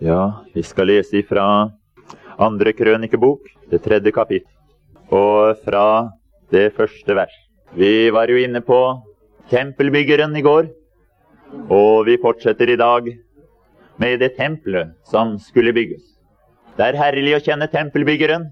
Ja, vi skal lese ifra andre krønikebok, det tredje kapittel, og fra det første vers. Vi var jo inne på tempelbyggeren i går, og vi fortsetter i dag med det tempelet som skulle bygges. Det er herlig å kjenne tempelbyggeren,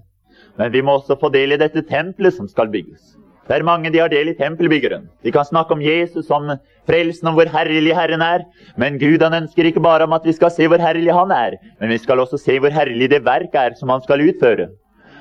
men vi må også få del i dette tempelet som skal bygges. Det er mange de har del i tempelbyggeren. De kan snakke om Jesus, som frelsen, om hvor herlig Herren er. Men Gud han ønsker ikke bare om at vi skal se hvor herlig Han er, men vi skal også se hvor herlig det verk er som han skal utføre.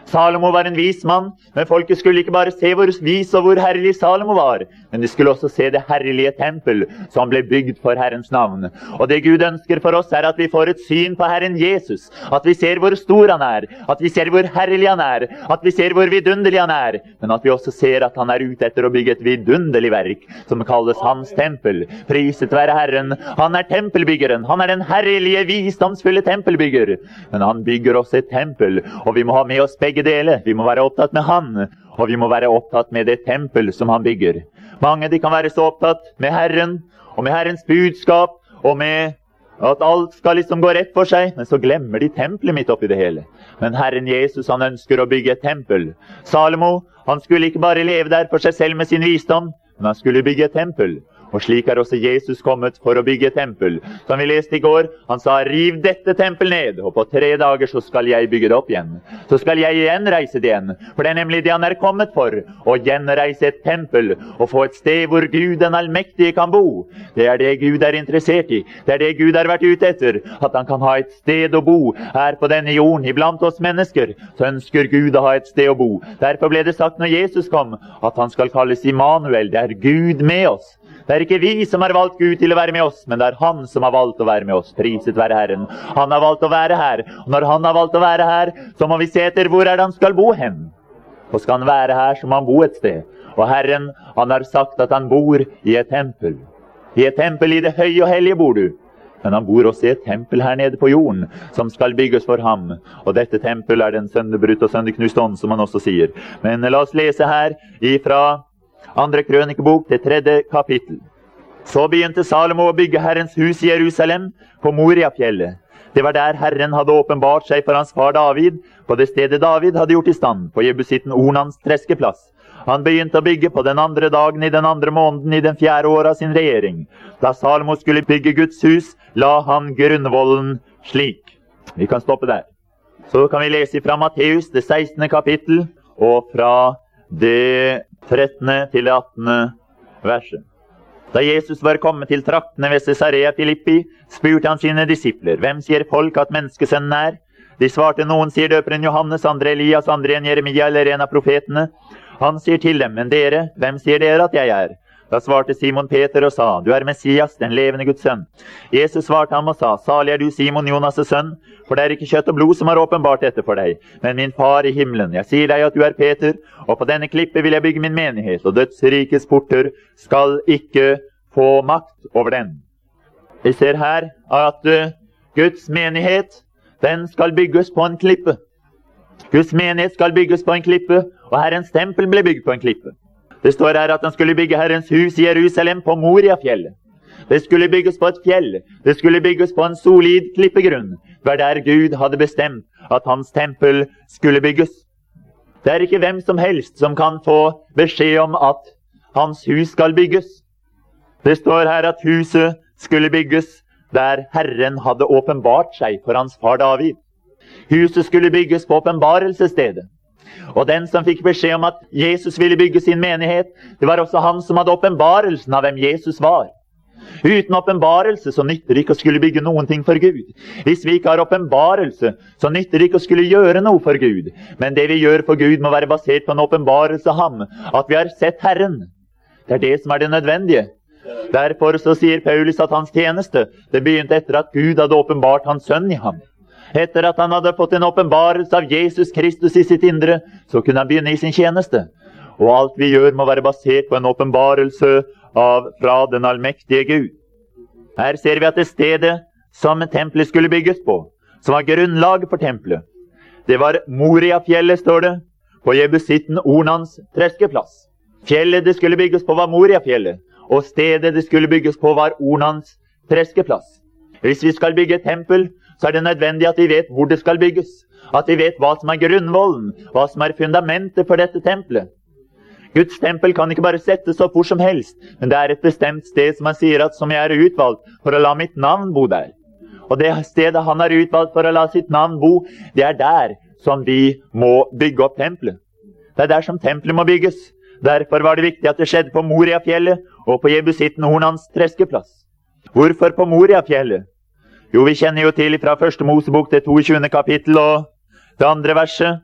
Salomo var en vis mann, men folket skulle ikke bare se hvor vis og hvor herlig Salomo var, men de skulle også se det herlige tempel som ble bygd for Herrens navn. Og det Gud ønsker for oss, er at vi får et syn på Herren Jesus. At vi ser hvor stor han er, at vi ser hvor herlig han er, at vi ser hvor vidunderlig han er. Men at vi også ser at han er ute etter å bygge et vidunderlig verk som kalles hans tempel. Priset være Herren. Han er tempelbyggeren. Han er den herlige, visdomsfulle tempelbygger. Men han bygger også et tempel, og vi må ha med oss begge begge deler. Vi må være opptatt med Han, og vi må være opptatt med det tempel som Han bygger. Mange de kan være så opptatt med Herren og med Herrens budskap og med at alt skal liksom gå rett for seg, men så glemmer de tempelet midt oppi det hele. Men Herren Jesus han ønsker å bygge et tempel. Salomo han skulle ikke bare leve der for seg selv med sin visdom, men han skulle bygge et tempel. Og slik er også Jesus kommet for å bygge tempel. Som vi leste i går, han sa 'riv dette tempel ned', og på tre dager så skal jeg bygge det opp igjen. Så skal jeg igjen reise det igjen. For det er nemlig det han er kommet for. Å gjenreise et tempel og få et sted hvor Gud den allmektige kan bo. Det er det Gud er interessert i. Det er det Gud har vært ute etter. At han kan ha et sted å bo her på denne jorden. Iblant oss mennesker så ønsker Gud å ha et sted å bo. Derfor ble det sagt når Jesus kom, at han skal kalles Immanuel. Det er Gud med oss. Det er ikke vi som har valgt Gud til å være med oss, men det er Han som har valgt å være med oss. Priset være Herren. Han har valgt å være her. Og når Han har valgt å være her, så må vi se etter hvor er det Han skal bo hen. Og skal Han være her, så må Han bo et sted. Og Herren, Han har sagt at Han bor i et tempel. I et tempel i det høye og hellige bor du. Men han bor også i et tempel her nede på jorden, som skal bygges for ham. Og dette tempelet er den sønderbrutte og sønderknuste ånd, som han også sier. Men la oss lese her ifra andre krønikebok, det tredje kapittel. Så begynte Salomo å bygge Herrens hus i Jerusalem, på Moriafjellet. Det var der Herren hadde åpenbart seg for hans far David, på det stedet David hadde gjort i stand, på jebusitten Ornans treskeplass. Han begynte å bygge på den andre dagen i den andre måneden i den fjerde året av sin regjering. Da Salomo skulle bygge Guds hus, la han grunnvollen slik. Vi kan stoppe der. Så kan vi lese fra Matteus, det 16. kapittel, og fra det 13. til 18. verset. Da Jesus var kommet til traktene ved Cesarea Filippi, spurte han sine disipler, hvem sier folk at menneskesønnen er? De svarte, noen sier døperen Johannes, andre Elias, andre en Jeremia eller en av profetene. Han sier til dem, men dere, hvem sier dere at jeg er? Da svarte Simon Peter og sa, Du er Messias, den levende Guds sønn. Jesus svarte ham og sa, Salig er du, Simon Jonas' sønn, for det er ikke kjøtt og blod som har åpenbart dette for deg, men min far i himmelen. Jeg sier deg at du er Peter, og på denne klippet vil jeg bygge min menighet, og dødsrikets porter skal ikke få makt over den. Vi ser her at uh, Guds menighet, den skal bygges på en klippe. Guds menighet skal bygges på en klippe, og Herrens tempel ble bygd på en klippe. Det står her at han skulle bygge Herrens hus i Jerusalem på Moriafjellet. Det skulle bygges på et fjell. Det skulle bygges på en solid klippegrunn. Det var der Gud hadde bestemt at hans tempel skulle bygges. Det er ikke hvem som helst som kan få beskjed om at hans hus skal bygges. Det står her at huset skulle bygges der Herren hadde åpenbart seg for hans far David. Huset skulle bygges på åpenbarelsesstedet. Og den som fikk beskjed om at Jesus ville bygge sin menighet, det var også han som hadde åpenbarelsen av hvem Jesus var. Uten åpenbarelse så nytter det ikke å skulle bygge noen ting for Gud. Hvis vi ikke har åpenbarelse, så nytter det ikke å skulle gjøre noe for Gud. Men det vi gjør for Gud, må være basert på en åpenbarelse av Ham. At vi har sett Herren. Det er det som er det nødvendige. Derfor så sier Paulus at hans tjeneste det begynte etter at Gud hadde åpenbart Hans sønn i ham. Etter at han hadde fått en åpenbarelse av Jesus Kristus i sitt indre, så kunne han begynne i sin tjeneste. Og alt vi gjør, må være basert på en åpenbarelse fra den allmektige Gud. Her ser vi at det stedet som tempelet skulle bygges på, som var grunnlaget for tempelet, det var Moriafjellet, står det, på jebusitten Ornans treskeplass. Fjellet det skulle bygges på, var Moriafjellet, og stedet det skulle bygges på, var Ornans treskeplass. Hvis vi skal bygge et tempel, så er det nødvendig at vi vet hvor det skal bygges. At vi vet hva som er grunnvollen, hva som er fundamentet for dette tempelet. Guds tempel kan ikke bare settes opp hvor som helst, men det er et bestemt sted som han sier at som jeg er utvalgt for å la mitt navn bo der. Og det stedet han har utvalgt for å la sitt navn bo, det er der som vi må bygge opp tempelet. Det er der som tempelet må bygges. Derfor var det viktig at det skjedde på Moriafjellet og på jebusitten Hornans treskeplass. Hvorfor på Moriafjellet? Jo, vi kjenner jo til fra første Mosebok det 22. kapittel og det andre verset.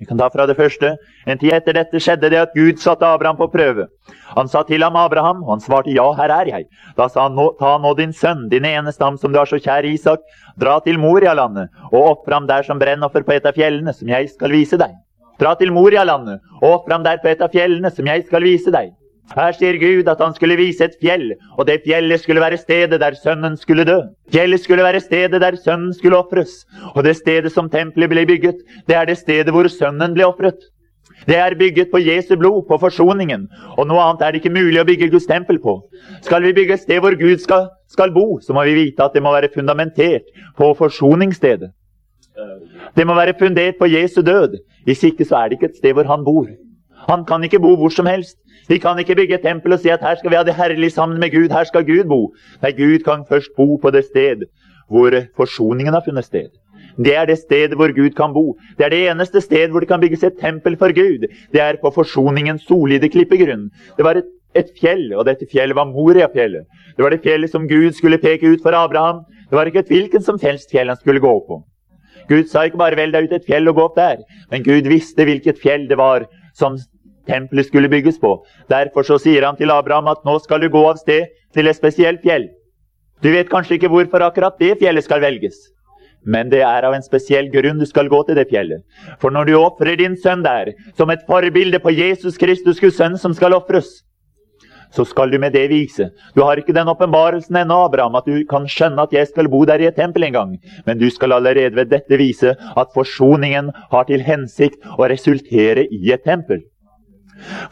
Vi kan ta fra det første. En tid etter dette skjedde det at Gud satte Abraham på prøve. Han sa til ham, Abraham, og han svarte, ja, her er jeg. Da sa han, ta nå din sønn, din eneste ham som du har så kjær Isak, dra til Morialandet og ofre ham der som brennoffer på et av fjellene som jeg skal vise deg. Dra til Morialandet og ofre ham der på et av fjellene som jeg skal vise deg. Her sier Gud at han skulle vise et fjell, og det fjellet skulle være stedet der sønnen skulle dø. Fjellet skulle være stedet der sønnen skulle ofres. Og det stedet som tempelet ble bygget, det er det stedet hvor sønnen ble ofret. Det er bygget på Jesu blod, på forsoningen. Og noe annet er det ikke mulig å bygge Guds tempel på. Skal vi bygge et sted hvor Gud skal, skal bo, så må vi vite at det må være fundamentert på forsoningsstedet. Det må være fundert på Jesu død. Hvis ikke så er det ikke et sted hvor han bor. Han kan ikke bo hvor som helst. Vi kan ikke bygge et tempel og si at her skal vi ha det herlig sammen med Gud. Her skal Gud bo. Nei, Gud kan først bo på det sted hvor forsoningen har funnet sted. Det er det stedet hvor Gud kan bo. Det er det eneste sted hvor det kan bygges et tempel for Gud. Det er på forsoningens solide klippegrunn. Det var et, et fjell, og dette fjellet var Moriafjellet. Det var det fjellet som Gud skulle peke ut for Abraham. Det var ikke et hvilken som helst fjell han skulle gå på. Gud sa ikke bare 'vel deg ut et fjell og gå opp der', men Gud visste hvilket fjell det var som tempelet skulle bygges på. Derfor så sier han til Abraham at nå skal du gå av sted til et spesielt fjell. Du vet kanskje ikke hvorfor akkurat det fjellet skal velges. Men det er av en spesiell grunn du skal gå til det fjellet. For når du ofrer din sønn der, som et forbilde på Jesus Kristus, Guds sønn, som skal ofres, så skal du med det vise. Du har ikke den åpenbarelsen ennå, Abraham, at du kan skjønne at jeg skal bo der i et tempel en gang. Men du skal allerede ved dette vise at forsoningen har til hensikt å resultere i et tempel.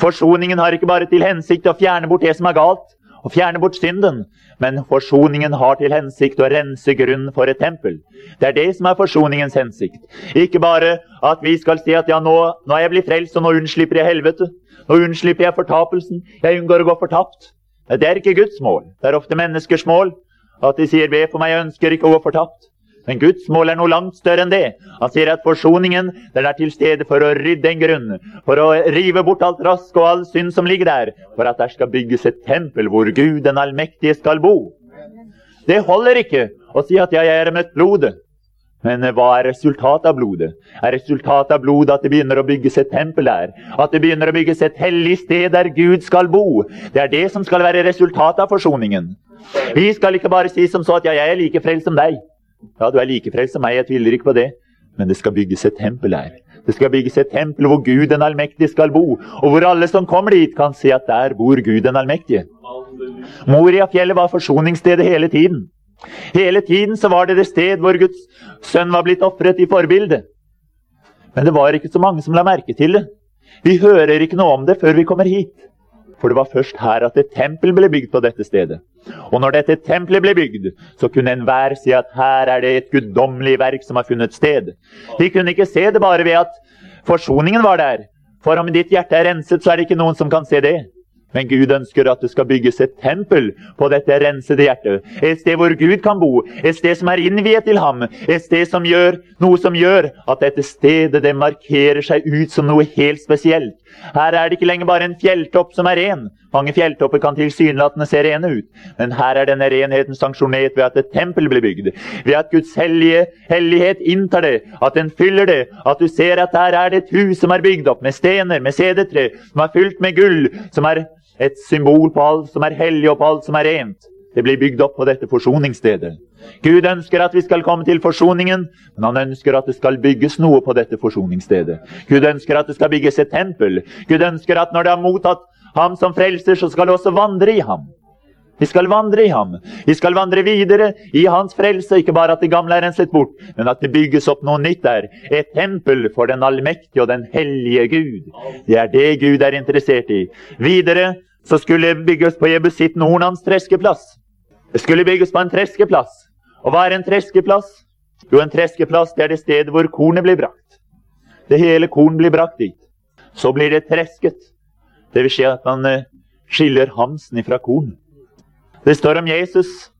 Forsoningen har ikke bare til hensikt å fjerne bort det som er galt, og fjerne bort synden, men forsoningen har til hensikt å rense grunnen for et tempel. Det er det som er forsoningens hensikt. Ikke bare at vi skal si at ja, nå, nå er jeg blitt frelst, og nå unnslipper jeg helvete. Nå unnslipper jeg fortapelsen. Jeg unngår å gå fortapt. Det er ikke Guds mål. Det er ofte menneskers mål at de sier 'be for meg, jeg ønsker ikke å gå fortapt'. Men Guds mål er noe langt større enn det. Han sier at forsoningen den er til stede for å rydde en grunn, for å rive bort alt rask og all synd som ligger der, for at der skal bygges et tempel hvor Gud den allmektige skal bo. Det holder ikke å si at jeg er møtt blodet. Men hva er resultatet av blodet? Er resultatet av blodet at det begynner å bygges et tempel der? At det begynner å bygges et hellig sted der Gud skal bo? Det er det som skal være resultatet av forsoningen. Vi skal ikke bare si som så at ja, jeg er like frelst som deg. Ja, du er like frelst som meg, jeg tviler ikke på det. Men det skal bygges et tempel her. Det skal bygges et tempel hvor Gud den allmektige skal bo, og hvor alle som kommer dit, kan se at der bor Gud den allmektige. Moriafjellet var forsoningsstedet hele tiden. Hele tiden så var det det sted hvor Guds sønn var blitt ofret i forbildet. Men det var ikke så mange som la merke til det. Vi hører ikke noe om det før vi kommer hit. For det var først her at et tempel ble bygd på dette stedet. Og når dette tempelet ble bygd, så kunne enhver si at her er det et guddommelig verk som har funnet sted. De kunne ikke se det bare ved at forsoningen var der. For om ditt hjerte er renset, så er det ikke noen som kan se det. Men Gud ønsker at det skal bygges et tempel på dette rensede hjertet. Et sted hvor Gud kan bo. Et sted som er innviet til ham. Et sted som gjør noe som gjør at dette stedet det markerer seg ut som noe helt spesielt. Her er det ikke lenger bare en fjelltopp som er ren. Mange fjelltopper kan tilsynelatende se rene ut. Men her er denne renheten sanksjonert ved at et tempel blir bygd. Ved at Guds hellige hellighet inntar det. At den fyller det. At du ser at der er det et hus som er bygd opp med stener, med sedetre, som er fylt med gull, som er et symbol på alt som er hellig og på alt som er rent. Det blir bygd opp på dette forsoningsstedet. Gud ønsker at vi skal komme til forsoningen, men han ønsker at det skal bygges noe på dette forsoningsstedet. Gud ønsker at det skal bygges et tempel. Gud ønsker at når det har mottatt ham som frelser, så skal det også vandre i ham. Vi skal vandre i ham. Vi skal vandre videre i hans frelse. Ikke bare at det gamle er renset bort, men at det bygges opp noe nytt der. Et tempel for den allmektige og den hellige Gud. Det er det Gud er interessert i. Videre så skulle bygges på Jebusitten Hornans treskeplass. Det skulle bygges på en treskeplass. Og hva er en treskeplass? Jo, en treskeplass det er det stedet hvor kornet blir brakt. Det hele korn blir brakt dit. Så blir det tresket. Det vil si at man eh, skiller hamsen ifra korn. Det står om Jesus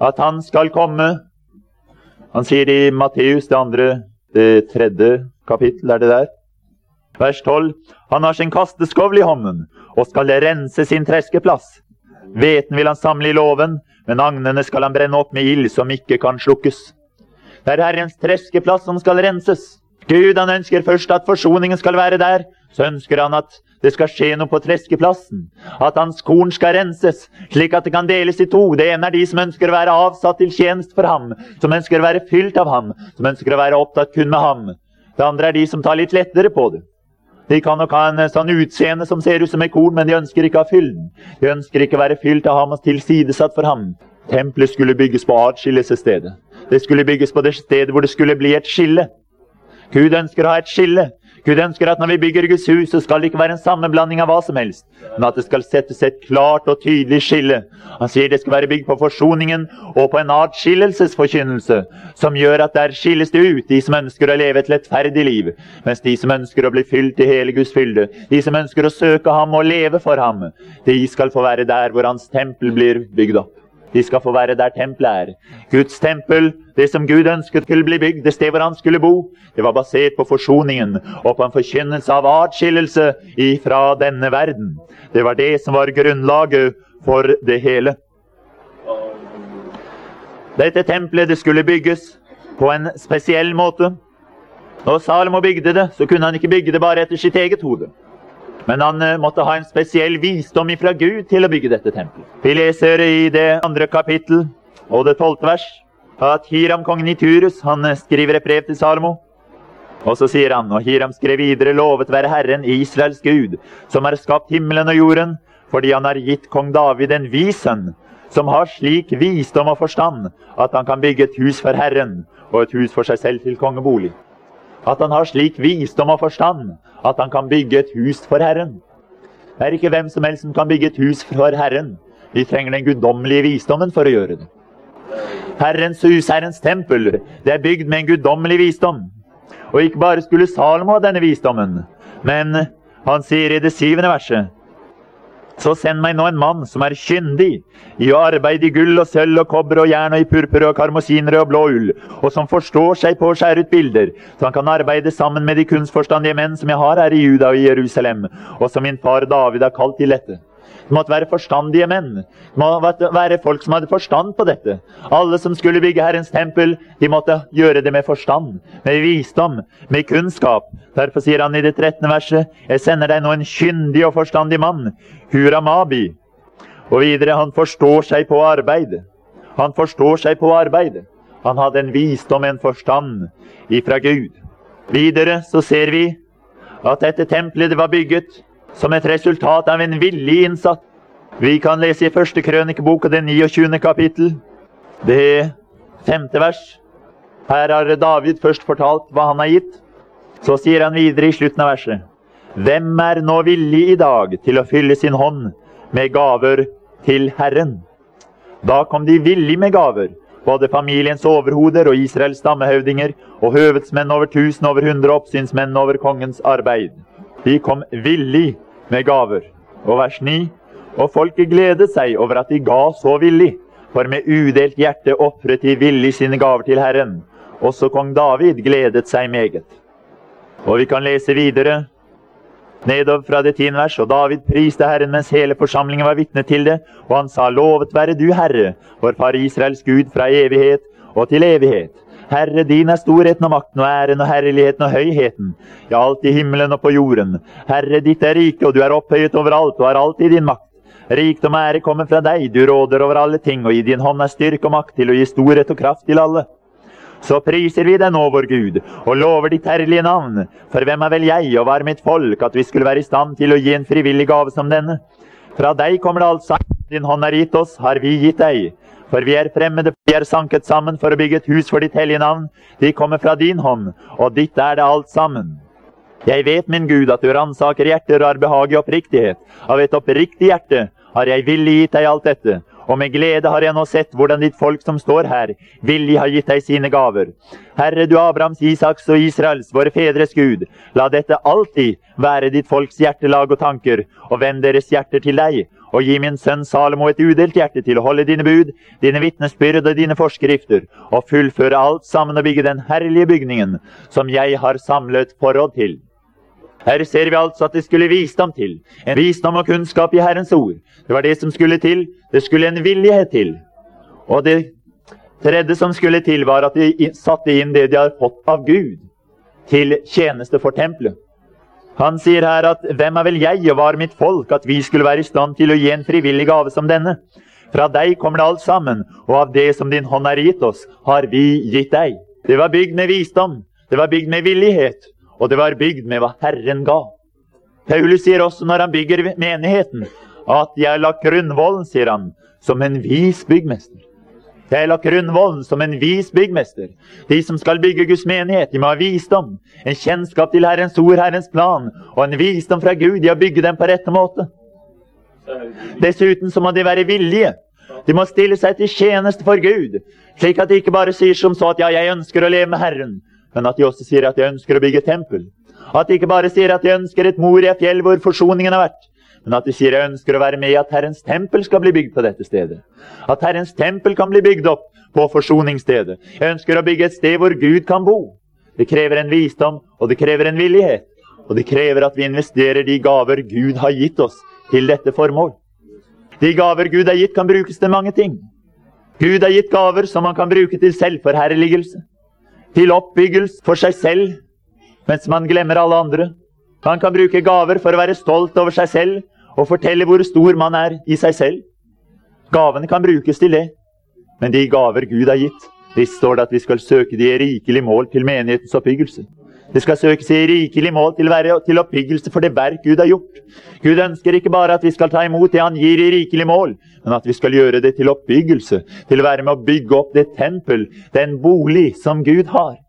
at han skal komme. Han sier i Matteus, det andre, det tredje kapittel, er det der? Vers 12. Han har sin kasteskovl i hånden og skal rense sin treskeplass. Hveten vil han samle i låven, men agnene skal han brenne opp med ild som ikke kan slukkes. Det er Herrens treskeplass som skal renses. Gud han ønsker først at forsoningen skal være der. Så ønsker han at det skal skje noe på treskeplassen. At hans korn skal renses, slik at det kan deles i to. Det ene er de som ønsker å være avsatt til tjeneste for ham, som ønsker å være fylt av ham, som ønsker å være opptatt kun med ham. Det andre er de som tar litt lettere på det. De kan nok ha en sånn utseende som ser ut som et korn, men de ønsker ikke å ha fylden. De ønsker ikke å være fylt av ham og tilsidesatt for ham. Tempelet skulle bygges på atskillelsesstedet. Det skulle bygges på det stedet hvor det skulle bli et skille. Gud ønsker å ha et skille. Gud ønsker at når vi bygger Guds hus, så skal det ikke være en sammenblanding av hva som helst, men at det skal settes et klart og tydelig skille. Han sier det skal være bygd på forsoningen og på en atskillelsesforkynnelse, som gjør at der skilles det ut de som ønsker å leve et lettferdig liv, mens de som ønsker å bli fylt i hele Guds fylde, de som ønsker å søke ham og leve for ham, de skal få være der hvor hans tempel blir bygd opp. De skal få være der tempelet er. Guds tempel, det som Gud ønsket skulle bli bygd, det sted hvor han skulle bo, det var basert på forsoningen og på en forkynnelse av atskillelse ifra denne verden. Det var det som var grunnlaget for det hele. Dette tempelet det skulle bygges på en spesiell måte. Når Salomo bygde det, så kunne han ikke bygge det bare etter sitt eget hode. Men han eh, måtte ha en spesiell visdom ifra Gud til å bygge dette tempelet. Vi leser i det andre kapittel og det tolvte vers at Hiram kongen i Turus han eh, skriver et brev til Salomo. Og så sier han, og Hiram skrev videre, lovet være Herren, Israels Gud, som har skapt himmelen og jorden, fordi han har gitt kong David en vis sønn, som har slik visdom og forstand at han kan bygge et hus for Herren og et hus for seg selv til kongebolig. At han har slik visdom og forstand at han kan bygge et hus for Herren. Det er ikke hvem som helst som kan bygge et hus for Herren. Vi trenger den guddommelige visdommen for å gjøre det. Herrens hus, Herrens tempel, det er bygd med en guddommelig visdom. Og ikke bare skulle Salomo ha denne visdommen, men han sier i det syvende verset så send meg nå en mann som er kyndig i å arbeide i gull og sølv og kobber og jern og i purpur og karmosinrød og blå ull, og som forstår seg på å skjære ut bilder, så han kan arbeide sammen med de kunstforstandige menn som jeg har her i Juda og i Jerusalem, og som min far David har kalt til dette. Det måtte være forstandige menn. Det måtte være folk som hadde forstand på dette. Alle som skulle bygge Herrens tempel, de måtte gjøre det med forstand, med visdom, med kunnskap. Derfor sier han i det 13. verset, jeg sender deg nå en kyndig og forstandig mann, Huramabi. Og videre, han forstår seg på arbeid. Han forstår seg på arbeid. Han hadde en visdom, en forstand ifra Gud. Videre så ser vi at dette tempelet det var bygget som et resultat av en villig innsats. Vi kan lese i første krønikebok, det 29. kapittel, det femte vers. Her har David først fortalt hva han har gitt. Så sier han videre i slutten av verset. Hvem er nå villig i dag til å fylle sin hånd med gaver til Herren? Da kom de villig med gaver, både familiens overhoder og Israels stammehøvdinger, og høvedsmenn over tusen, over hundre oppsynsmenn over kongens arbeid. De kom villig med gaver. Og vers 9. Og folket gledet seg over at de ga så villig, for med udelt hjerte ofret de villig sine gaver til Herren. Også kong David gledet seg meget. Og vi kan lese videre nedover fra det tiende vers. Og David priste Herren mens hele forsamlingen var vitne til det. Og han sa, lovet være du, Herre, vår far Israels Gud, fra evighet og til evighet. Herre, din er storheten og makten og æren og herligheten og høyheten. Ja, alt i himmelen og på jorden. Herre, ditt er rike, og du er opphøyet overalt og har alltid din makt. Rikdom og ære kommer fra deg, du råder over alle ting, og i din hånd er styrke og makt til å gi storhet og kraft til alle. Så priser vi deg nå, vår Gud, og lover ditt herlige navn. For hvem er vel jeg og hva er mitt folk, at vi skulle være i stand til å gi en frivillig gave som denne? Fra deg kommer det alt sammen. Din hånd er gitt oss, har vi gitt deg. For vi er fremmede, vi er sanket sammen for å bygge et hus for ditt hellige navn. De kommer fra din hånd, og ditt er det alt sammen. Jeg vet, min Gud, at du ransaker hjerter og har behag i oppriktighet. Av et oppriktig hjerte har jeg villig gitt deg alt dette, og med glede har jeg nå sett hvordan ditt folk som står her, villig har gitt deg sine gaver. Herre, du Abrahams, Isaks og Israels, våre fedres Gud, la dette alltid være ditt folks hjertelag og tanker, og vend deres hjerter til deg, og gi min sønn Salomo et udelt hjerte til å holde dine bud, dine vitnesbyrd og dine forskrifter, og fullføre alt sammen og bygge den herlige bygningen som jeg har samlet forråd til. Her ser vi altså at det skulle visdom til. En visdom og kunnskap i Herrens ord. Det var det som skulle til. Det skulle en villighet til. Og det tredje som skulle til, var at de satte inn det de har fått av Gud, til tjeneste for tempelet. Han sier her at 'Hvem er vel jeg og var mitt folk, at vi skulle være i stand til å gi en frivillig gave som denne?' Fra deg kommer det alt sammen, og av det som din hånd har gitt oss, har vi gitt deg. Det var bygd med visdom, det var bygd med villighet, og det var bygd med hva Herren ga. Paulus sier også når han bygger menigheten, at 'jeg har lagt grunnvollen', sier han, som en vis byggmester. Jeg har lagt grunnvollen som en vis byggmester. De som skal bygge Guds menighet, de må ha visdom, en kjennskap til Herrens ord, Herrens plan, og en visdom fra Gud i å bygge dem på rette måte. Dessuten så må de være villige. De må stille seg til tjeneste for Gud, slik at de ikke bare sier som så at ja, jeg ønsker å leve med Herren, men at de også sier at de ønsker å bygge tempel. At de ikke bare sier at de ønsker et Moria-fjell hvor forsoningen har vært, men at de sier jeg ønsker å være med i at Herrens tempel skal bli bygd på dette stedet. At Herrens tempel kan bli bygd opp på forsoningsstedet. Jeg ønsker å bygge et sted hvor Gud kan bo. Det krever en visdom, og det krever en villighet. Og det krever at vi investerer de gaver Gud har gitt oss, til dette formål. De gaver Gud har gitt, kan brukes til mange ting. Gud har gitt gaver som man kan bruke til selvforherligelse til oppbyggelse for seg selv, mens man glemmer alle andre. Man kan bruke gaver for å være stolt over seg selv og fortelle hvor stor man er i seg selv. Gavene kan brukes til det, men de gaver Gud har gitt, visst står det at vi skal søke de i rikelig mål til menighetens oppbyggelse. Det skal søkes i rikelig mål til, være, til oppbyggelse for det verk Gud har gjort. Gud ønsker ikke bare at vi skal ta imot det Han gir i rikelig mål, men at vi skal gjøre det til oppbyggelse. Til å være med å bygge opp det tempel, den bolig som Gud har.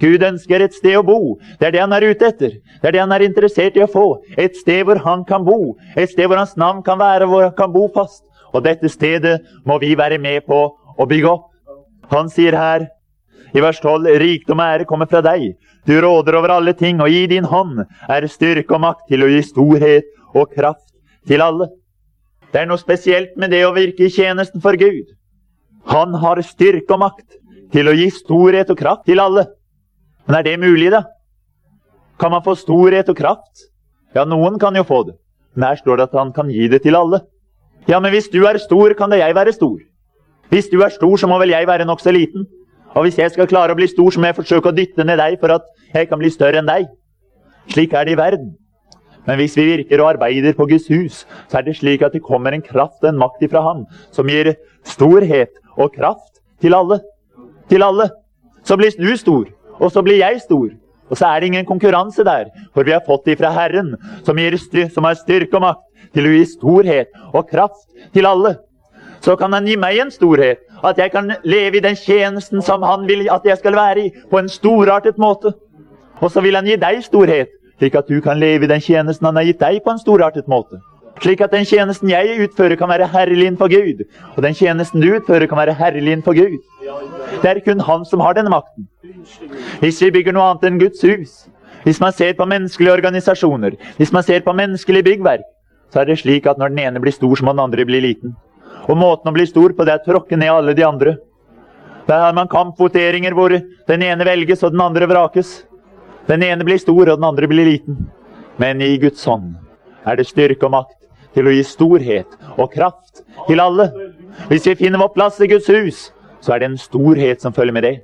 Gud ønsker et sted å bo. Det er det han er ute etter. Det er det han er interessert i å få. Et sted hvor han kan bo. Et sted hvor hans navn kan være, hvor han kan bo fast. Og dette stedet må vi være med på å bygge opp. Han sier her i vers 12.: Rikdom og ære kommer fra deg. Du råder over alle ting, og i din hånd er styrke og makt til å gi storhet og kraft til alle. Det er noe spesielt med det å virke i tjenesten for Gud. Han har styrke og makt til å gi storhet og kraft til alle. Men er det mulig, da? Kan man få storhet og kraft? Ja, noen kan jo få det. Men her står det at han kan gi det til alle. Ja, men hvis du er stor, kan da jeg være stor. Hvis du er stor, så må vel jeg være nokså liten. Og hvis jeg skal klare å bli stor, så må jeg forsøke å dytte ned deg for at jeg kan bli større enn deg. Slik er det i verden. Men hvis vi virker og arbeider på Guds hus, så er det slik at det kommer en kraft og en makt ifra Ham som gir storhet og kraft til alle. Til alle. Så blir du stor, og så blir jeg stor. Og så er det ingen konkurranse der, for vi har fått det fra Herren, som, gir, som har styrke og makt til å gi storhet og kraft til alle. Så kan Han gi meg en storhet, at jeg kan leve i den tjenesten som Han vil at jeg skal være i, på en storartet måte. Og så vil Han gi deg storhet, slik at du kan leve i den tjenesten Han har gitt deg, på en storartet måte. Slik at den tjenesten jeg utfører, kan være herlig innenfor Gud. Og den tjenesten du utfører, kan være herlig innenfor Gud. Det er kun Han som har denne makten. Hvis vi bygger noe annet enn Guds hus, hvis man ser på menneskelige organisasjoner, hvis man ser på menneskelig byggverk, så er det slik at når den ene blir stor, så må den andre bli liten. Og måten å bli stor på, det er å tråkke ned alle de andre. Der har man kampvoteringer hvor den ene velges og den andre vrakes. Den ene blir stor, og den andre blir liten. Men i Guds hånd er det styrke og makt til å gi storhet og kraft til alle. Hvis vi finner vår plass i Guds hus, så er det en storhet som følger med det.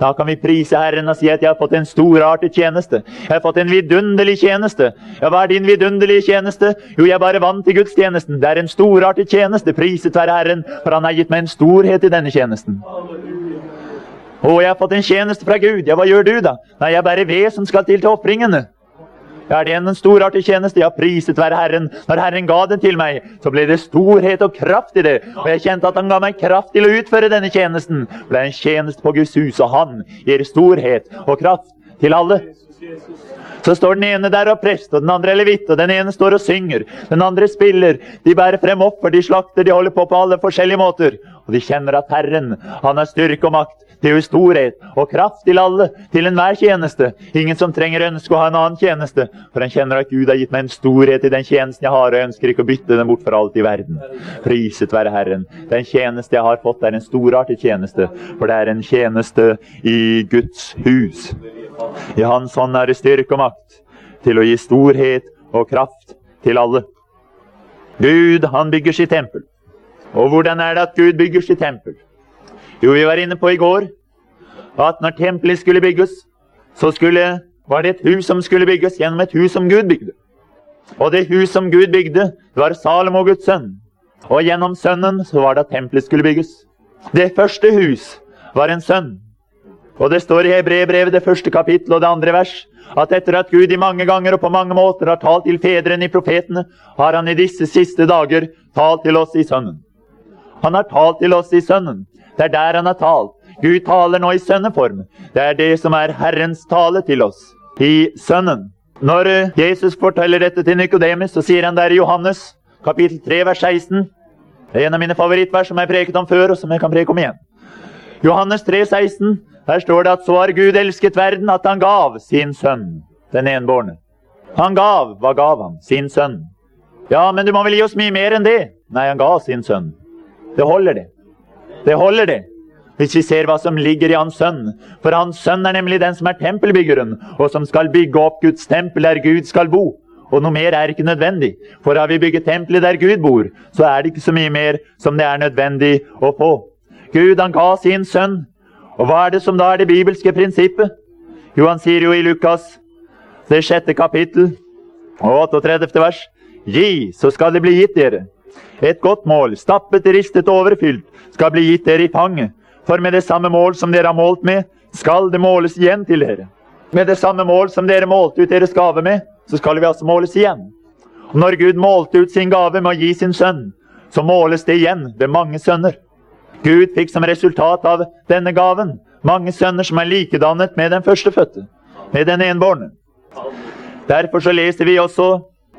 Da kan vi prise Herren og si at jeg har fått en storartet tjeneste. Jeg har fått en vidunderlig tjeneste. Ja, hva er din vidunderlige tjeneste? Jo, jeg bare vant til gudstjenesten. Det er en storartet tjeneste. Priset være Herren, for Han har gitt meg en storhet i denne tjenesten. Å, jeg har fått en tjeneste fra Gud. Ja, hva gjør du, da? Nei, jeg er bare ved som skal til til ofringene. Er det en storartet tjeneste? jeg har priset være Herren. Når Herren ga den til meg, så ble det storhet og kraft i det. Og jeg kjente at Han ga meg kraft til å utføre denne tjenesten. For det er en tjeneste på Guds hus, og Han gir storhet og kraft til alle. Så står den ene der og prest, og den andre levitt, og den ene står og synger. Den andre spiller. De bærer frem offer, de slakter, de holder på på alle forskjellige måter. Og de kjenner at Herren, han har styrke og makt til storhet og kraft til alle, til enhver tjeneste. Ingen som trenger ønske å ha en annen tjeneste, for en kjenner at Gud har gitt meg en storhet i den tjenesten jeg har, og jeg ønsker ikke å bytte den bort for alt i verden. Priset være Herren. Den tjeneste jeg har fått, er en storartet tjeneste, for det er en tjeneste i Guds hus. I Hans hånd er det styrke og makt til å gi storhet og kraft til alle. Gud, han bygger sitt tempel. Og hvordan er det at Gud bygger sitt tempel? Jo, vi var inne på i går at når tempelet skulle bygges, så skulle, var det et hus som skulle bygges gjennom et hus som Gud bygde. Og det hus som Gud bygde, var Salomo, Guds sønn. Og gjennom sønnen så var det at tempelet skulle bygges. Det første hus var en sønn. Og det står i Hebrebrevet, det første kapittel og det andre vers, at etter at Gud i mange ganger og på mange måter har talt til fedrene i profetene, har han i disse siste dager talt til oss i Sønnen. Han har talt til oss i Sønnen. Det er der han har talt. Gud taler nå i sønneform. Det er det som er Herrens tale til oss i Sønnen. Når eh, Jesus forteller dette til Nikodemus, så sier han der i Johannes kapittel 3 vers 16 Det er en av mine favorittvers som jeg preket om før, og som jeg kan preke om igjen. Johannes 3, 16 her står det at så har Gud elsket verden at han gav sin sønn, den enbårne. Han gav. Hva gav han? Sin sønn. Ja, men du må vel gi oss mye mer enn det? Nei, han ga sin sønn. Det holder, det. Det holder, det. Hvis vi ser hva som ligger i hans sønn. For hans sønn er nemlig den som er tempelbyggeren, og som skal bygge opp Guds tempel der Gud skal bo. Og noe mer er ikke nødvendig. For har vi bygget tempelet der Gud bor, så er det ikke så mye mer som det er nødvendig å få. Gud han ga sin sønn og hva er det som da er det bibelske prinsippet? Jo, han sier jo i Lukas, det sjette kapittel og 38. vers, Gi, så skal det bli gitt dere. Et godt mål, stappet, ristet og overfylt, skal bli gitt dere i fanget. For med det samme mål som dere har målt med, skal det måles igjen til dere. Med det samme mål som dere målte ut deres gave med, så skal vi altså måles igjen. Og når Gud målte ut sin gave med å gi sin sønn, så måles det igjen ved mange sønner. Gud fikk som resultat av denne gaven mange sønner som er likedannet med den førstefødte, med den enbårne. Derfor så leser vi også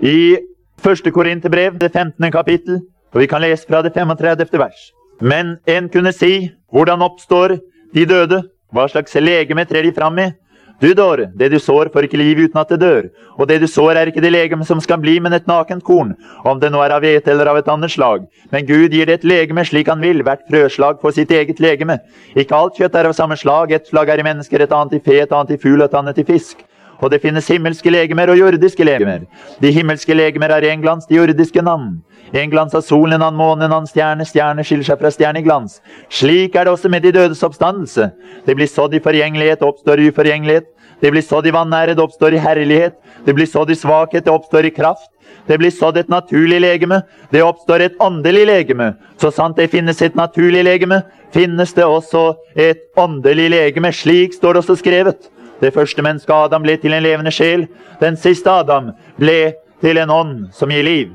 i 1. Korinterbrev, det 15. kapittel, og vi kan lese fra det 35. vers. Men en kunne si, hvordan oppstår de døde? Hva slags legeme trer de fram med? Du dår, det du sår, får ikke liv uten at det dør. Og det du sår, er ikke det legeme som skal bli, men et nakent korn, om det nå er av hvete eller av et annet slag. Men Gud gir det et legeme slik han vil, hvert frøslag får sitt eget legeme. Ikke alt kjøtt er av samme slag, et slag er i mennesker, et annet i fe, et annet i fugl, et annet i fisk. Og det finnes himmelske legemer og jordiske legemer. De himmelske legemer er en glans, de jordiske navn. En glans av solen, en annen måne, en annen stjerne. Stjerne skiller seg fra stjerne i glans. Slik er det også med de dødes oppstandelse. Det blir sådd i forgjengelighet, oppstår i uforgjengelighet. Det blir sådd i vanære, det oppstår i herlighet. Det blir sådd i svakhet, det oppstår i kraft. Det blir sådd et naturlig legeme, det oppstår et åndelig legeme. Så sant det finnes et naturlig legeme, finnes det også et åndelig legeme. Slik står det også skrevet. Det første mennesket Adam ble til en levende sjel. Den siste Adam ble til en ånd som gir liv.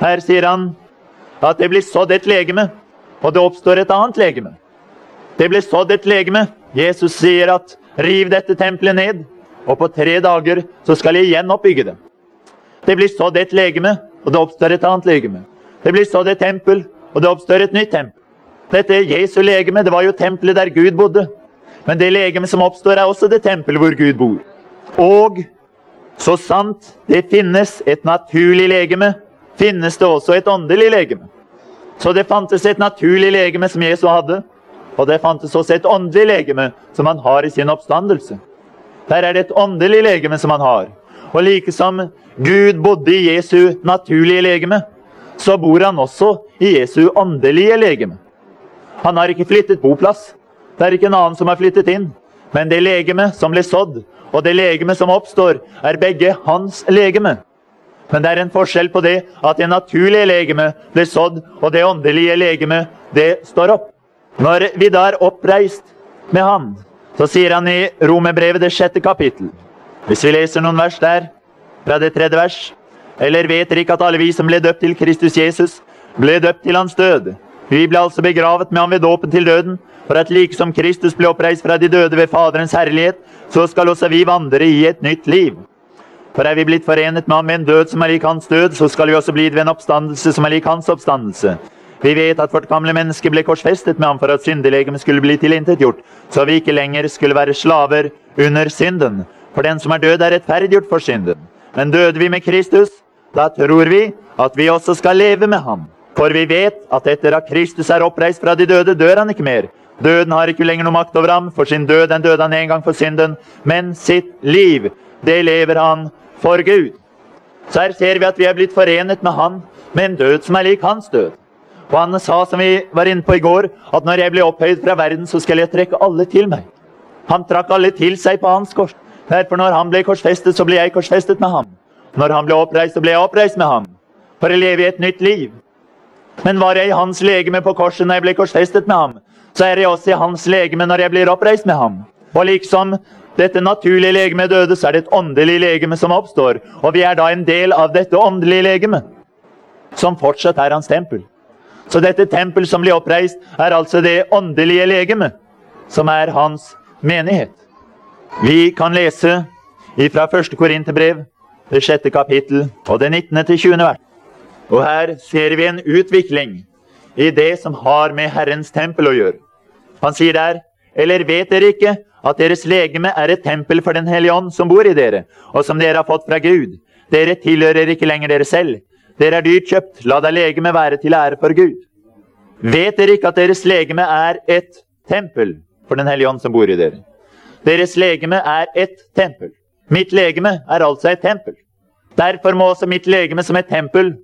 Her sier han at det blir sådd et legeme, og det oppstår et annet legeme. Det blir sådd et legeme. Jesus sier at 'riv dette tempelet ned', og på tre dager så skal jeg igjen oppbygge det. Det blir sådd et legeme, og det oppstår et annet legeme. Det blir sådd et tempel, og det oppstår et nytt tempel. Dette Jesu legeme, det var jo tempelet der Gud bodde. Men det legeme som oppstår, er også det tempelet hvor Gud bor. Og så sant det finnes et naturlig legeme, finnes det også et åndelig legeme. Så det fantes et naturlig legeme som Jesus hadde, og det fantes også et åndelig legeme som han har i sin oppstandelse. Der er det et åndelig legeme som han har. Og like som Gud bodde i Jesu naturlige legeme, så bor han også i Jesu åndelige legeme. Han har ikke flyttet boplass. Det er ikke en annen som har flyttet inn. Men det legeme som ble sådd, og det legeme som oppstår, er begge hans legeme. Men det er en forskjell på det at det naturlige legeme ble sådd, og det åndelige legeme, det står opp. Når vi da er oppreist med Han, så sier han i Romerbrevet det sjette kapittel, hvis vi leser noen vers der, fra det tredje vers Eller vet dere ikke at alle vi som ble døpt til Kristus Jesus, ble døpt til hans død? Vi ble altså begravet med ham ved dåpen til døden, for at like som Kristus ble oppreist fra de døde ved Faderens herlighet, så skal også vi vandre i et nytt liv. For er vi blitt forenet med ham med en død som er lik hans død, så skal vi også bli det ved en oppstandelse som er lik hans oppstandelse. Vi vet at vårt gamle menneske ble korsfestet med ham for at syndelegemet skulle bli tilintetgjort, så vi ikke lenger skulle være slaver under synden. For den som er død, er rettferdiggjort for synden. Men døde vi med Kristus, da tror vi at vi også skal leve med ham. For vi vet at etter at Kristus er oppreist fra de døde, dør han ikke mer. Døden har ikke lenger noe makt over ham. For sin død den døde han en gang for synden. Men sitt liv, det lever han for Gud. Så her ser vi at vi er blitt forenet med han med en død som er lik hans død. Og han sa, som vi var inne på i går, at når jeg blir opphøyd fra verden, så skal jeg trekke alle til meg. Han trakk alle til seg på hans kors. Derfor når han ble korsfestet, så ble jeg korsfestet med ham. Når han ble oppreist, så ble jeg oppreist med ham. For å leve i et nytt liv. Men var jeg i hans legeme på korset når jeg ble korsfestet med ham, så er jeg også i hans legeme når jeg blir oppreist med ham. Og liksom dette naturlige legemet døde, så er det et åndelig legeme som oppstår. Og vi er da en del av dette åndelige legemet, som fortsatt er hans tempel. Så dette tempel som blir oppreist, er altså det åndelige legemet, som er hans menighet. Vi kan lese fra første Korinterbrev, det sjette kapittel, og det 19. til 20. vers. Og her ser vi en utvikling i det som har med Herrens tempel å gjøre. Han sier der, eller vet dere ikke at deres legeme er et tempel for Den hellige ånd som bor i dere, og som dere har fått fra Gud? Dere tilhører ikke lenger dere selv. Dere er dyrt kjøpt. La da legeme være til ære for Gud. Vet dere ikke at deres legeme er et tempel for Den hellige ånd som bor i dere? Deres legeme er et tempel. Mitt legeme er altså et tempel. Derfor må også mitt legeme som et tempel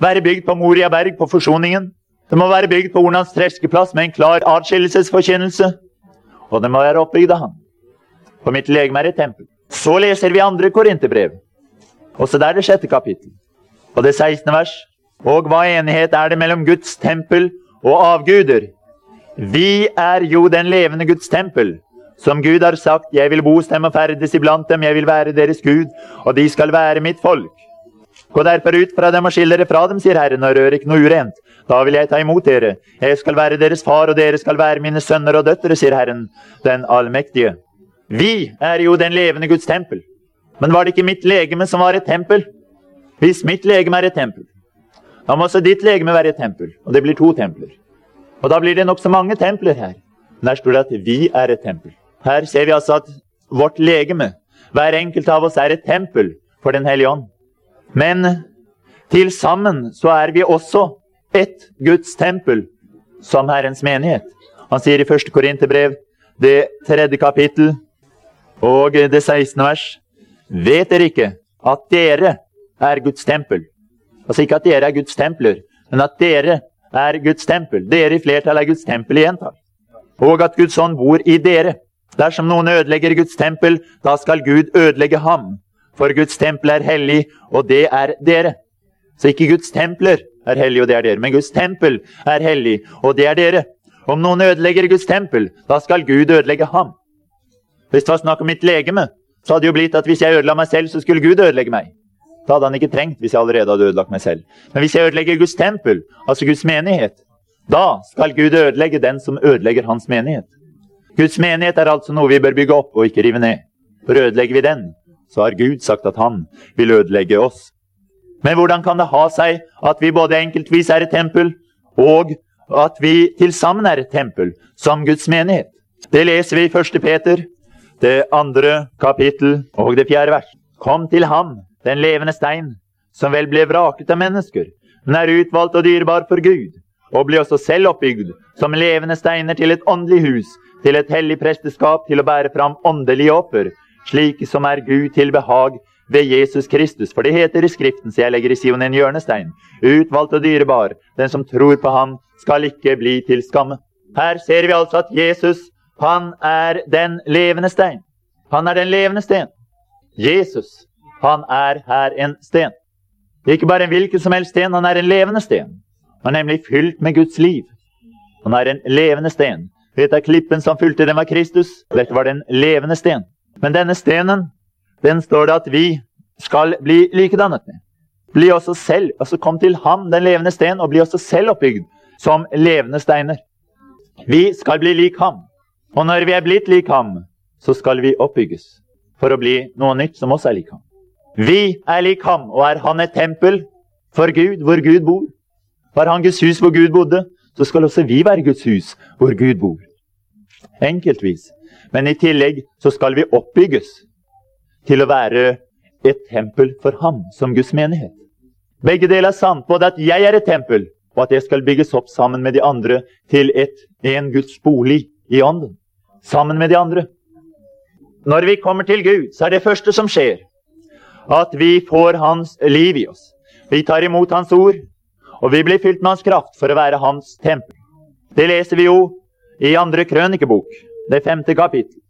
være bygd på Moria berg, på forsoningen. Det må være bygd på Ornans treskeplass med en klar atskillelsesforkynnelse. Og det må være oppbygd av Han. For mitt legeme er et tempel. Så leser vi andre korinterbrev. Også der det sjette kapittel. Og det 16. vers. Og hva enighet er det mellom Guds tempel og avguder? Vi er jo den levende Guds tempel. Som Gud har sagt, jeg vil bo hos dem og ferdes iblant dem, jeg vil være deres Gud, og de skal være mitt folk. Gå derfor ut fra dem og skill dere fra dem, sier Herren, og rør ikke noe urent. Da vil jeg ta imot dere. Jeg skal være deres far, og dere skal være mine sønner og døtre, sier Herren, den allmektige. Vi er jo den levende Guds tempel. Men var det ikke mitt legeme som var et tempel? Hvis mitt legeme er et tempel, da må også ditt legeme være et tempel. Og det blir to templer. Og da blir det nokså mange templer her. Men der står det at vi er et tempel. Her ser vi altså at vårt legeme, hver enkelt av oss, er et tempel for Den hellige ånd. Men til sammen så er vi også ett Guds tempel som Herrens menighet. Han sier i 1. Korinterbrev, det tredje kapittel og det 16. vers Vet dere ikke at dere er Guds tempel? Altså ikke at dere er Guds templer, men at dere er Guds tempel. Dere i flertall er Guds tempel igjen. Og at Guds ånd bor i dere. Dersom noen ødelegger Guds tempel, da skal Gud ødelegge ham. For Guds tempel er hellig, og det er dere. Så ikke Guds templer er hellig, og det er dere, men Guds tempel er hellig, og det er dere. Om noen ødelegger Guds tempel, da skal Gud ødelegge ham. Hvis det var snakk om mitt legeme, så hadde det jo blitt at hvis jeg ødela meg selv, så skulle Gud ødelegge meg. Da hadde han ikke trengt hvis jeg allerede hadde ødelagt meg selv. Men hvis jeg ødelegger Guds tempel, altså Guds menighet, da skal Gud ødelegge den som ødelegger hans menighet. Guds menighet er altså noe vi bør bygge opp og ikke rive ned. For ødelegger vi den, så har Gud sagt at han vil ødelegge oss. Men hvordan kan det ha seg at vi både enkeltvis er et tempel, og at vi til sammen er et tempel som Guds menighet? Det leser vi i 1. Peter, det andre kapittel og det fjerde vers. Kom til ham, den levende stein, som vel ble vraket av mennesker, men er utvalgt og dyrebar for Gud, og blir også selv oppbygd som levende steiner til et åndelig hus, til et hellig presteskap, til å bære fram åndelige offer, slik som er Gud til behag ved Jesus Kristus. For det heter i Skriften, så jeg legger i Sion en hjørnestein, utvalgt og dyrebar, den som tror på ham, skal ikke bli til skamme. Her ser vi altså at Jesus, han er den levende stein. Han er den levende sten. Jesus, han er her en sten. Ikke bare en hvilken som helst sten, han er en levende sten. Han er nemlig fylt med Guds liv. Han er en levende sten. Dette er klippen som fulgte dem var Kristus? Dette var den levende sten. Men denne stenen, den står det at vi skal bli likedannet med. Bli også selv, altså Kom til ham, den levende sten, og bli også selv oppbygd som levende steiner. Vi skal bli lik ham. Og når vi er blitt lik ham, så skal vi oppbygges for å bli noe nytt som også er lik ham. Vi er lik ham, og er han et tempel for Gud, hvor Gud bor? Var han Guds hus hvor Gud bodde, så skal også vi være Guds hus hvor Gud bor. Enkeltvis. Men i tillegg så skal vi oppbygges til å være et tempel for ham som Guds menighet. Begge deler er sant, både at jeg er et tempel, og at jeg skal bygges opp sammen med de andre til et, en Guds bolig i ånden. Sammen med de andre. Når vi kommer til Gud, så er det første som skjer, at vi får Hans liv i oss. Vi tar imot Hans ord, og vi blir fylt med Hans kraft for å være Hans tempel. Det leser vi jo i andre krønikebok, det femte kapittel.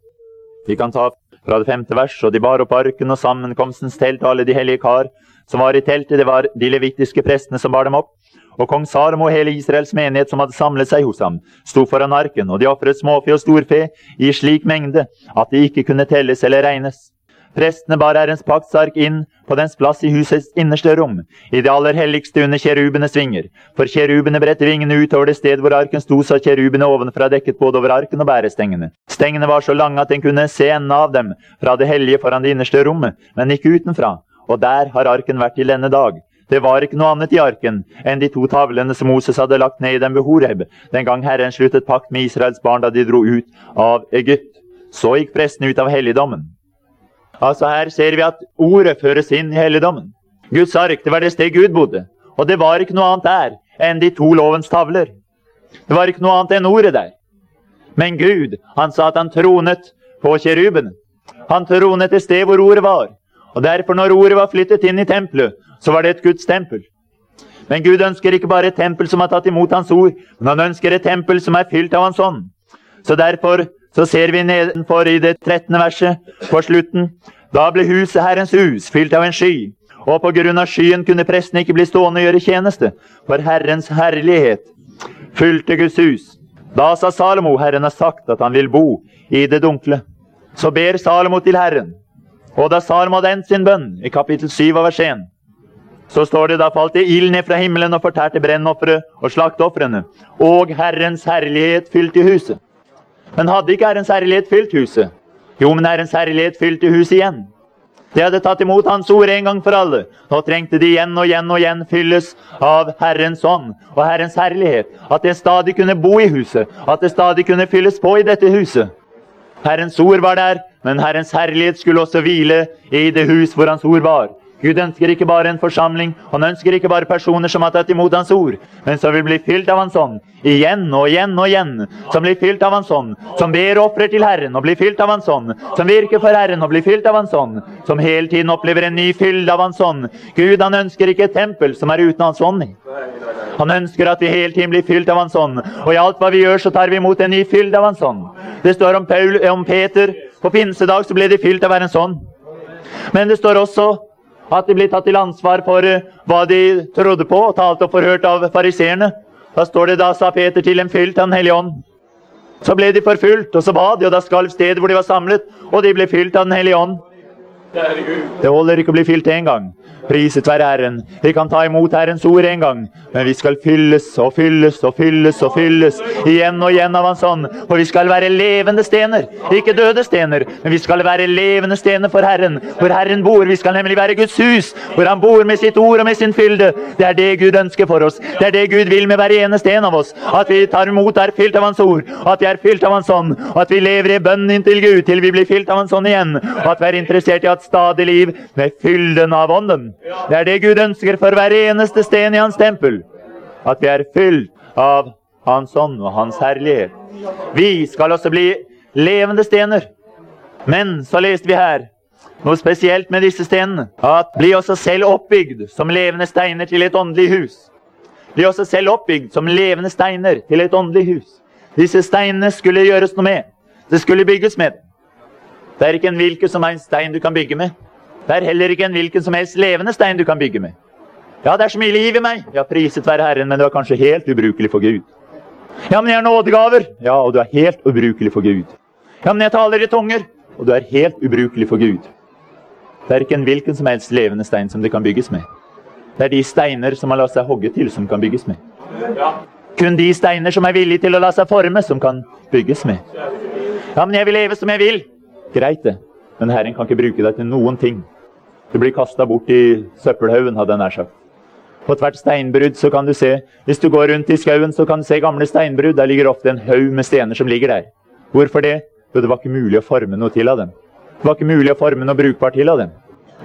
Vi kan ta fra det femte vers, og de bar opp arken og sammenkomstens telt, og alle de hellige kar som var i teltet, det var de levitiske prestene som bar dem opp. Og kong Salomo og hele Israels menighet som hadde samlet seg hos ham, sto foran arken, og de ofret småfe og storfe i slik mengde at de ikke kunne telles eller regnes. Prestene bar Herrens paktsark inn på dens plass i husets innerste rom, i det aller helligste under kjerubenes vinger. For kjerubene bredte vingene ut over det sted hvor arken sto, så kjerubene ovenfra dekket både over arken og bærestengene. Stengene var så lange at en kunne se enden av dem fra det hellige foran det innerste rommet, men ikke utenfra. Og der har arken vært til denne dag. Det var ikke noe annet i arken enn de to tavlene som Moses hadde lagt ned i dem ved Horeb, den gang Herren sluttet pakt med Israels barn da de dro ut av Egypt. Så gikk prestene ut av helligdommen. Altså Her ser vi at ordet føres inn i helligdommen. Guds ark, det var det sted Gud bodde. Og det var ikke noe annet der enn de to lovens tavler. Det var ikke noe annet enn ordet der. Men Gud, han sa at han tronet på kjerubene. Han tronet et sted hvor ordet var. Og derfor, når ordet var flyttet inn i tempelet, så var det et Guds tempel. Men Gud ønsker ikke bare et tempel som har tatt imot Hans ord, men han ønsker et tempel som er fylt av Hans ånd. Så derfor så ser vi nedenfor i det 13. verset på slutten. Da ble huset Herrens hus fylt av en sky, og på grunn av skyen kunne presten ikke bli stående og gjøre tjeneste, for Herrens herlighet fylte Guds hus. Da sa Salomo, Herren har sagt at han vil bo i det dunkle. Så ber Salomo til Herren. Og da Salomo hadde endt sin bønn, i kapittel 7 av vers 1, så står det da falt det ild ned fra himmelen og fortærte brennofferet og slakteofrene. Og Herrens herlighet fylte huset. Men hadde ikke Herrens herlighet fylt huset? Jo, men Herrens herlighet fylte huset igjen. De hadde tatt imot Hans ord en gang for alle. Nå trengte de igjen og igjen og igjen fylles av Herrens ånd og Herrens herlighet. At det stadig kunne bo i huset, at det stadig kunne fylles på i dette huset. Herrens ord var der, men Herrens herlighet skulle også hvile i det hus hvor Hans ord var. Gud ønsker ikke bare en forsamling, han ønsker ikke bare personer som har tatt imot Hans ord, men som vil bli fylt av Hans ånd. Igjen og igjen og igjen. Som blir fylt av Hans ånd. Som ber og ofrer til Herren og blir fylt av Hans ånd. Som virker for Herren og blir fylt av Hans ånd. Som hele tiden opplever en ny fylde av Hans ånd. Gud han ønsker ikke et tempel som er uten Hans ånd. Han ønsker at vi hele tiden blir fylt av Hans ånd. Og i alt hva vi gjør, så tar vi imot en ny fylde av Hans ånd. Det står om, Paul, om Peter. På pinsedag så ble de fylt av Herrens ånd. Men det står også at de ble tatt til ansvar for uh, hva de trodde på og talte og forhørt av fariseerne. Da står det da sa Peter til dem fylt av Den hellige ånd. Så ble de forfulgt, og så ba de, og da skalv stedet hvor de var samlet, og de ble fylt av Den hellige ånd. Det holder ikke å bli fylt én gang. Priset være Herren. Vi kan ta imot Herrens ord en gang, men vi skal fylles og fylles og fylles og fylles igjen og igjen av Hans ånd. For vi skal være levende stener, ikke døde stener, men vi skal være levende stener for Herren. Hvor Herren bor. Vi skal nemlig være Guds hus, hvor Han bor med sitt ord og med sin fylde. Det er det Gud ønsker for oss. Det er det Gud vil med hver eneste en av oss. At vi tar imot er fylt av Hans ord, at vi er fylt av Hans ånd, at vi lever i bønn inntil Gud til vi blir fylt av Hans ånd igjen, og at vi er interessert i et stadig liv med fylden av ånden. Det er det Gud ønsker for hver eneste sten i hans tempel. At vi er fylt av Hans ånd og Hans herlighet. Vi skal også bli levende stener. Men så leste vi her noe spesielt med disse stenene. At bli også selv oppbygd som levende steiner til et åndelig hus. Bli også selv oppbygd som levende steiner til et åndelig hus. Disse steinene skulle gjøres noe med. Det skulle bygges med. Det er ikke en hvilken som helst stein du kan bygge med. Det er heller ikke en hvilken som helst levende stein du kan bygge med. Ja, det er så mye liv i meg. Ja, priset være Herren, men du er kanskje helt ubrukelig for Gud. Ja, men jeg har nådegaver. Ja, og du er helt ubrukelig for Gud. Ja, men jeg taler i tunger. Og du er helt ubrukelig for Gud. Det er ikke en hvilken som helst levende stein som det kan bygges med. Det er de steiner som har latt seg hogge til, som kan bygges med. Kun de steiner som er villige til å la seg forme, som kan bygges med. Ja, men jeg vil leve som jeg vil. Greit, det. Men Herren kan ikke bruke deg til noen ting Du blir kasta bort i søppelhaugen, hadde jeg nær sagt. På hvert steinbrudd så kan du se Hvis du går rundt i skauen, så kan du se gamle steinbrudd. Der ligger ofte en haug med stener som ligger der. Hvorfor det? Jo, det var ikke mulig å forme noe til av dem. Det var ikke mulig å forme noe brukbart til av dem.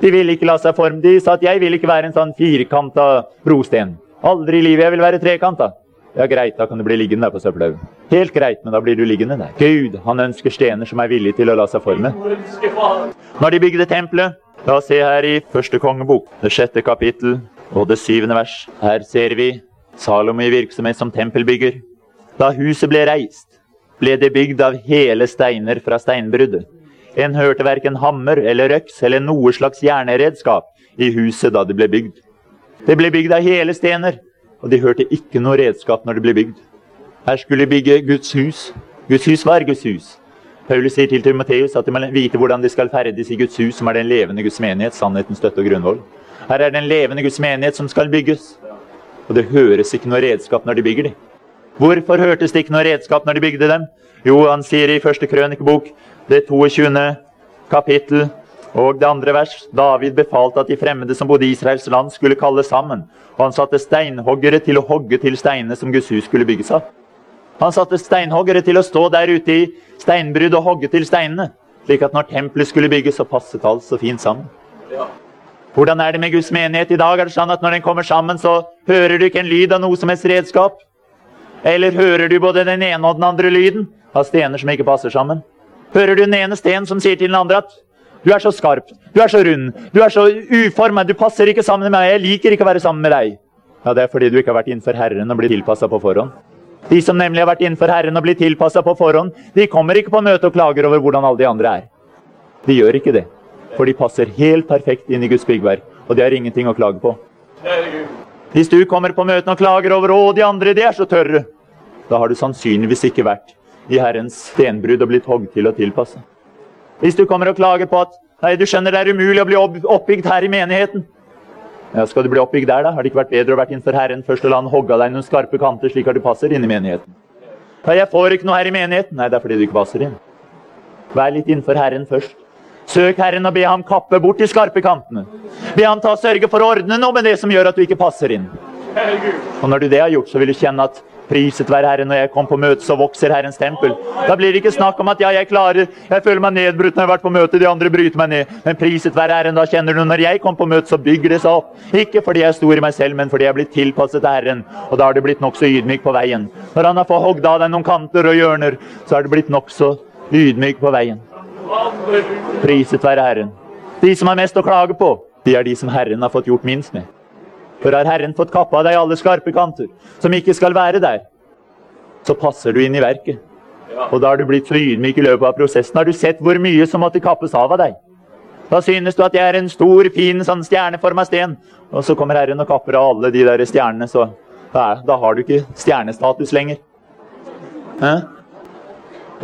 De ville ikke la seg forme. De sa at 'jeg vil ikke være en sånn firkanta brosten'. Aldri i livet jeg vil være trekanta. Ja, greit, da kan du bli liggende der på søppelhaugen. Helt greit, men da blir du liggende der. Gud, han ønsker stener som er villige til å la seg forme. Når de bygde tempelet, la oss se her i første kongebok, det sjette kapittel og det syvende vers. Her ser vi Salomo i virksomhet som tempelbygger. Da huset ble reist, ble det bygd av hele steiner fra steinbruddet. En hørte verken hammer eller røks eller noe slags jernredskap i huset da det ble bygd. Det ble bygd av hele stener, og de hørte ikke noe redskap når det ble bygd. Her skulle de bygge Guds hus. Guds hus var Guds hus. Paulus sier til Timoteus at de må vite hvordan de skal ferdes i Guds hus, som er den levende Guds menighet, sannheten, støtte og grunnvoll. Her er den levende Guds menighet som skal bygges. Og det høres ikke noe redskap når de bygger dem. Hvorfor hørtes det ikke noe redskap når de bygde dem? Jo, han sier i første krønikebok, det 22. kapittel og det andre vers. David befalte at de fremmede som bodde i Israels land, skulle kalles sammen. Og han satte steinhoggere til å hogge til steinene som Guds hus skulle bygges av. Han satte steinhoggere til å stå der ute i steinbrudd og hogge til steinene. Slik at når tempelet skulle bygges, så passet alt så fint sammen. Hvordan er det med Guds menighet i dag? Er det sånn at Når den kommer sammen, så hører du ikke en lyd av noe som helst redskap? Eller hører du både den ene og den andre lyden av stener som ikke passer sammen? Hører du den ene stenen som sier til den andre at du er så skarp, du er så rund, du er så uformet, du passer ikke sammen med meg, jeg liker ikke å være sammen med deg. Ja, Det er fordi du ikke har vært innenfor Herren og blitt tilpassa på forhånd. De som nemlig har vært innenfor Herren og blitt tilpassa på forhånd, de kommer ikke på møte og klager over hvordan alle de andre er. De gjør ikke det. For de passer helt perfekt inn i Guds byggverk, og de har ingenting å klage på. Hvis du kommer på møtene og klager over 'Å, de andre, de er så tørre', da har du sannsynligvis ikke vært i Herrens stenbrudd og blitt hogd til og tilpassa. Hvis du kommer og klager på at 'Nei, du skjønner, det er umulig å bli oppbygd her i menigheten', ja, Skal du bli oppbygd der, da? Har det ikke vært bedre å vært innenfor Herren først og la Han hogge deg noen skarpe kanter, slik at du passer inn i menigheten? Nei, 'Jeg får ikke noe her i menigheten'. Nei, det er fordi du ikke passer inn. Vær litt innenfor Herren først. Søk Herren og be ham kappe bort de skarpe kantene. Be ham ta sørge for å ordne noe med det som gjør at du ikke passer inn. Og når du det har gjort, så vil du kjenne at priset være Herren, når jeg kom på møte, så vokser Herrens tempel. Da blir det ikke snakk om at ja, jeg klarer, jeg føler meg nedbrutt når jeg har vært på møte, de andre bryter meg ned. Men priset være Herren, da kjenner du når jeg kom på møte, så bygger det seg opp. Ikke fordi jeg er stor i meg selv, men fordi jeg er blitt tilpasset til Herren. Og da har det blitt nokså ydmyk på veien. Når han har fått hogd av deg noen kanter og hjørner, så har det blitt nokså ydmyk på veien. Priset være Herren. De som har mest å klage på, de er de som Herren har fått gjort minst med. For har Herren fått kappa av deg alle skarpe kanter, som ikke skal være der, så passer du inn i verket. Og da har du blitt så ydmyk i løpet av prosessen. Har du sett hvor mye som måtte kappes av av deg? Da synes du at jeg er en stor, fin sånn stjerneforma sten. Og så kommer Herren og kapper av alle de der stjernene, så da, da har du ikke stjernestatus lenger. Eh?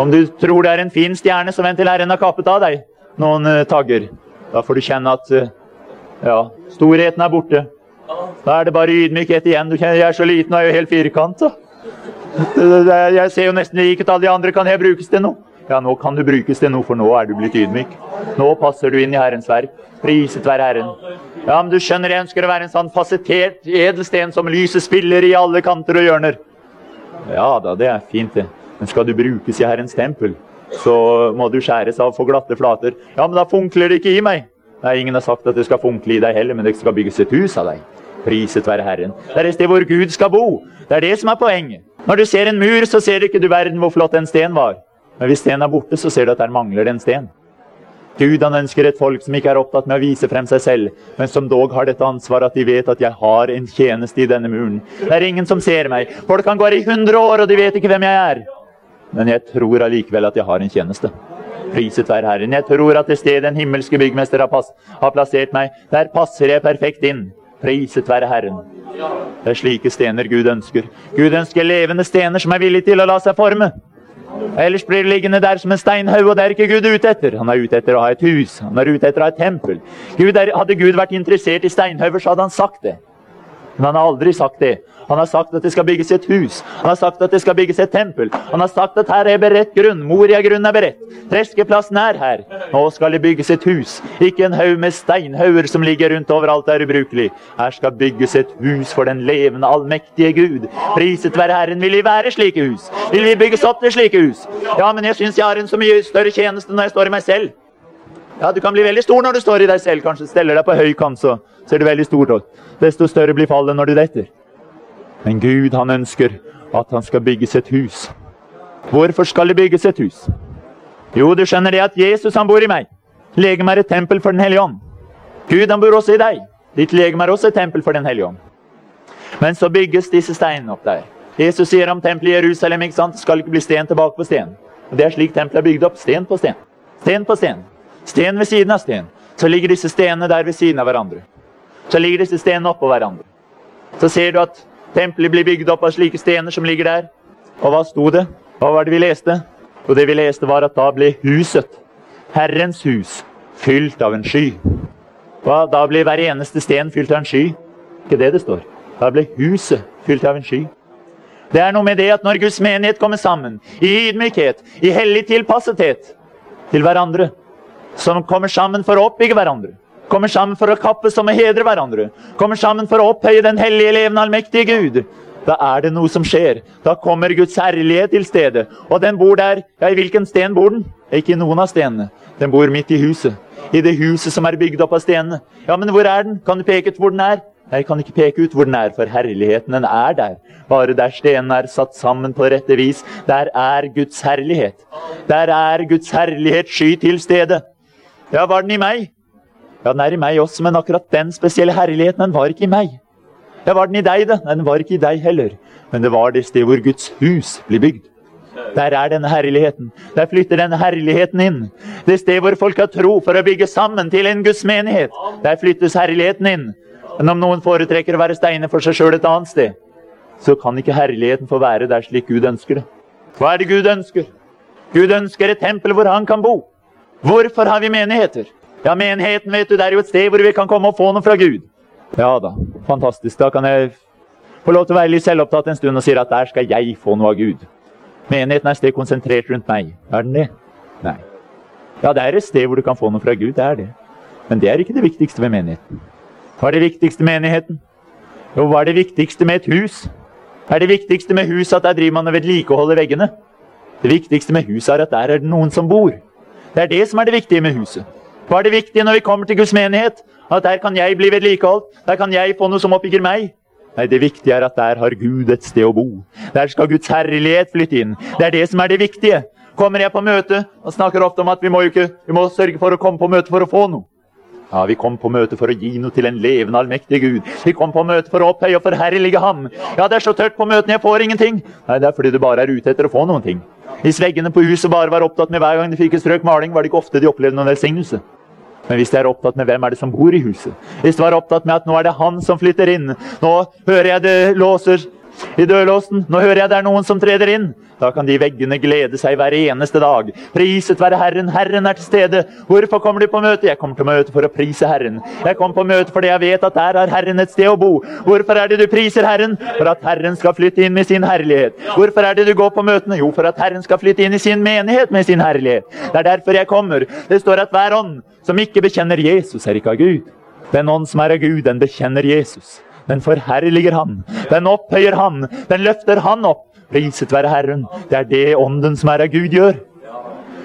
Om du tror det er en fin stjerne, så vent til Herren har kappet av deg noen uh, tagger. Da får du kjenne at uh, ja, storheten er borte. Da er det bare ydmykhet igjen. Du kjenner, Jeg er så liten og er jo helt firkanta. Jeg ser jo nesten lik ut. Alle de andre kan jeg brukes til noe. Ja, nå kan du brukes til noe, for nå er du blitt ydmyk. Nå passer du inn i Herrens verk. Priset være Herren. Ja, men du skjønner, jeg ønsker å være en sånn fasettert edelsten som lyset spiller i alle kanter og hjørner. Ja da, det er fint, det. Men skal du brukes i Herrens tempel, så må du skjæres av for glatte flater. Ja, men da funkler det ikke i meg. Nei, ingen har sagt at det skal funkle i deg heller, men det skal bygges et hus av deg. Priset være Herren. Det er et sted hvor Gud skal bo. Det er det som er poenget. Når du ser en mur, så ser du ikke du verden hvor flott en sten var. Men hvis stenen er borte, så ser du at der mangler det en sten. Gud han ønsker et folk som ikke er opptatt med å vise frem seg selv, men som dog har dette ansvaret at de vet at jeg har en tjeneste i denne muren. Det er ingen som ser meg. Folk kan gå her i hundre år, og de vet ikke hvem jeg er. Men jeg tror allikevel at jeg har en tjeneste. Priset være Herren. Jeg tror at det stedet den himmelske byggmester har, har, plassert meg, der passer jeg perfekt inn. Priset være Herren. Det er slike stener Gud ønsker. Gud ønsker levende stener som er villige til å la seg forme. Ellers blir det liggende der som en steinhaug, og det er ikke Gud ute etter. Han er ute etter å ha et hus, han er ute etter å ha et tempel. Gud er, hadde Gud vært interessert i steinhauger, så hadde han sagt det. Men han har aldri sagt det. Han har sagt at det skal bygges et hus. Han har sagt at det skal bygges et tempel. Han har sagt at her er beredt grunn. Moria-grunn er beredt. Treskeplassen er her. Nå skal det bygges et hus. Ikke en haug med steinhauger som ligger rundt overalt er ubrukelig. Her skal bygges et hus for den levende, allmektige Gud. Priset være Herren. Vil vi være slike hus? Vil vi bygges opp til slike hus? Ja, men jeg syns jeg har en så mye større tjeneste når jeg står i meg selv. Ja, Du kan bli veldig stor når du står i deg selv. Kanskje steller deg på høy kant, så ser du veldig stor ut. Desto større blir fallet når du detter. Men Gud, han ønsker at han skal bygges et hus. Hvorfor skal det bygges et hus? Jo, du skjønner det at Jesus han bor i meg. Legeme er et tempel for Den hellige ånd. Gud han bor også i deg. Ditt legeme er også et tempel for Den hellige ånd. Men så bygges disse steinene opp der. Jesus sier om tempelet i Jerusalem ikke sant? skal ikke bli sten tilbake på sten. Og Det er slik tempelet er bygd opp. Sten på sten. Sten på sten. Sten ved siden av sten. Så ligger disse stenene der ved siden av hverandre. Så ligger disse stenene oppå hverandre. Så ser du at tempelet blir bygd opp av slike stener som ligger der. Og hva sto det? Hva var det vi leste? Og det vi leste, var at da ble huset, Herrens hus, fylt av en sky. Hva? Da ble hver eneste sten fylt av en sky? Ikke det det står. Da ble huset fylt av en sky. Det er noe med det at når Guds menighet kommer sammen, i ydmykhet, i hellig tilpassethet til hverandre, som kommer sammen for å oppbygge hverandre, kommer sammen for å kappes om å hedre hverandre, kommer sammen for å opphøye den hellige, levende, allmektige Gud, da er det noe som skjer. Da kommer Guds herlighet til stedet. Og den bor der. Ja, I hvilken sten bor den? Ikke i noen av stenene. Den bor midt i huset. I det huset som er bygd opp av stenene. Ja, men hvor er den? Kan du peke ut hvor den er? Jeg kan ikke peke ut hvor den er, for herligheten den er der. Bare der stenene er satt sammen på rette vis, der er Guds herlighet. Der er Guds herlighet sky til stede. Ja, var den i meg? Ja, den er i meg også, men akkurat den spesielle herligheten, den var ikke i meg. Ja, var den i deg, da? Den var ikke i deg heller. Men det var det sted hvor Guds hus blir bygd. Der er denne herligheten. Der flytter denne herligheten inn. Det sted hvor folk har tro for å bygge sammen til en Guds menighet. Der flyttes herligheten inn. Men om noen foretrekker å være steiner for seg sjøl et annet sted, så kan ikke herligheten få være der slik Gud ønsker det. Hva er det Gud ønsker? Gud ønsker et tempel hvor han kan bo. Hvorfor har vi menigheter? Ja, menigheten vet du, det er jo et sted hvor vi kan komme og få noe fra Gud. Ja da, fantastisk. Da kan jeg få lov til å være litt selvopptatt en stund og si at der skal jeg få noe av Gud. Menigheten er et sted konsentrert rundt meg. Er den det? Nei. Ja, det er et sted hvor du kan få noe fra Gud. Det er det. Men det er ikke det viktigste ved menigheten. Hva er det viktigste med menigheten? Jo, hva er det viktigste med et hus? Er det viktigste med huset at der driver man og vedlikeholder veggene? Det viktigste med huset er at der er det noen som bor. Det er det som er det viktige med huset. Hva er det viktige når vi kommer til Guds menighet? At der kan jeg bli vedlikeholdt? Der kan jeg få noe som oppbygger meg? Nei, Det viktige er at der har Gud et sted å bo. Der skal Guds herlighet flytte inn. Det er det som er det viktige. Kommer jeg på møte og snakker ofte om at vi må, ikke, vi må sørge for å komme på møte for å få noe. Ja, Vi kom på møte for å gi noe til en levende, allmektig Gud. Vi kom på møte for å opphøye og forherlige Ham. Ja, det er så tørt på møtene, jeg får ingenting. Nei, det er fordi du bare er ute etter å få noen ting. Hvis veggene på huset bare var opptatt med hver gang de fikk et strøk maling, var det ikke ofte de opplevde noen velsignelse. Men hvis de er opptatt med hvem er det som bor i huset, hvis de var opptatt med at nå er det han som flytter inn, nå hører jeg det låser i dørlåsen. Nå hører jeg det er noen som treder inn. Da kan de veggene glede seg hver eneste dag. Priset være Herren. Herren er til stede. Hvorfor kommer du på møte? Jeg kommer til møte for å prise Herren. Jeg kommer på møte fordi jeg vet at der har Herren et sted å bo. Hvorfor er det du priser Herren? For at Herren skal flytte inn med sin herlighet. Hvorfor er det du går på møtene? Jo, for at Herren skal flytte inn i sin menighet med sin herlighet. Det er derfor jeg kommer. Det står at hver ånd som ikke bekjenner Jesus, er ikke av Gud. Den ånd som er av Gud, den bekjenner Jesus. Den forherliger han. Den opphøyer han. Den løfter han opp. Priset være Herren. Det er det ånden som er av Gud, gjør.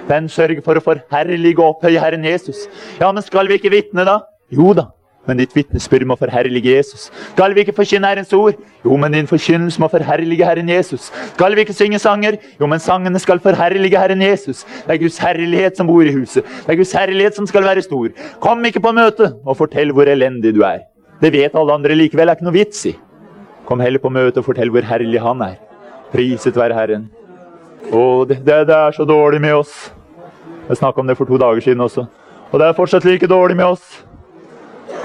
Den sørger for å forherlige og opphøye Herren Jesus. Ja, men skal vi ikke vitne, da? Jo da. Men ditt vitnesbyrd må forherlige Jesus. Skal vi ikke forkynne Herrens ord? Jo, men din forkynnelse må forherlige Herren Jesus. Skal vi ikke synge sanger? Jo, men sangene skal forherlige Herren Jesus. Det er Guds herlighet som bor i huset. Det er Guds herlighet som skal være stor. Kom ikke på møte og fortell hvor elendig du er. Det vet alle andre likevel, det er ikke noe vits i. Kom heller på møte og fortell hvor herlig han er. Priset være Herren. Å, det, det, det er så dårlig med oss. Jeg snakka om det for to dager siden også. Og det er fortsatt like dårlig med oss.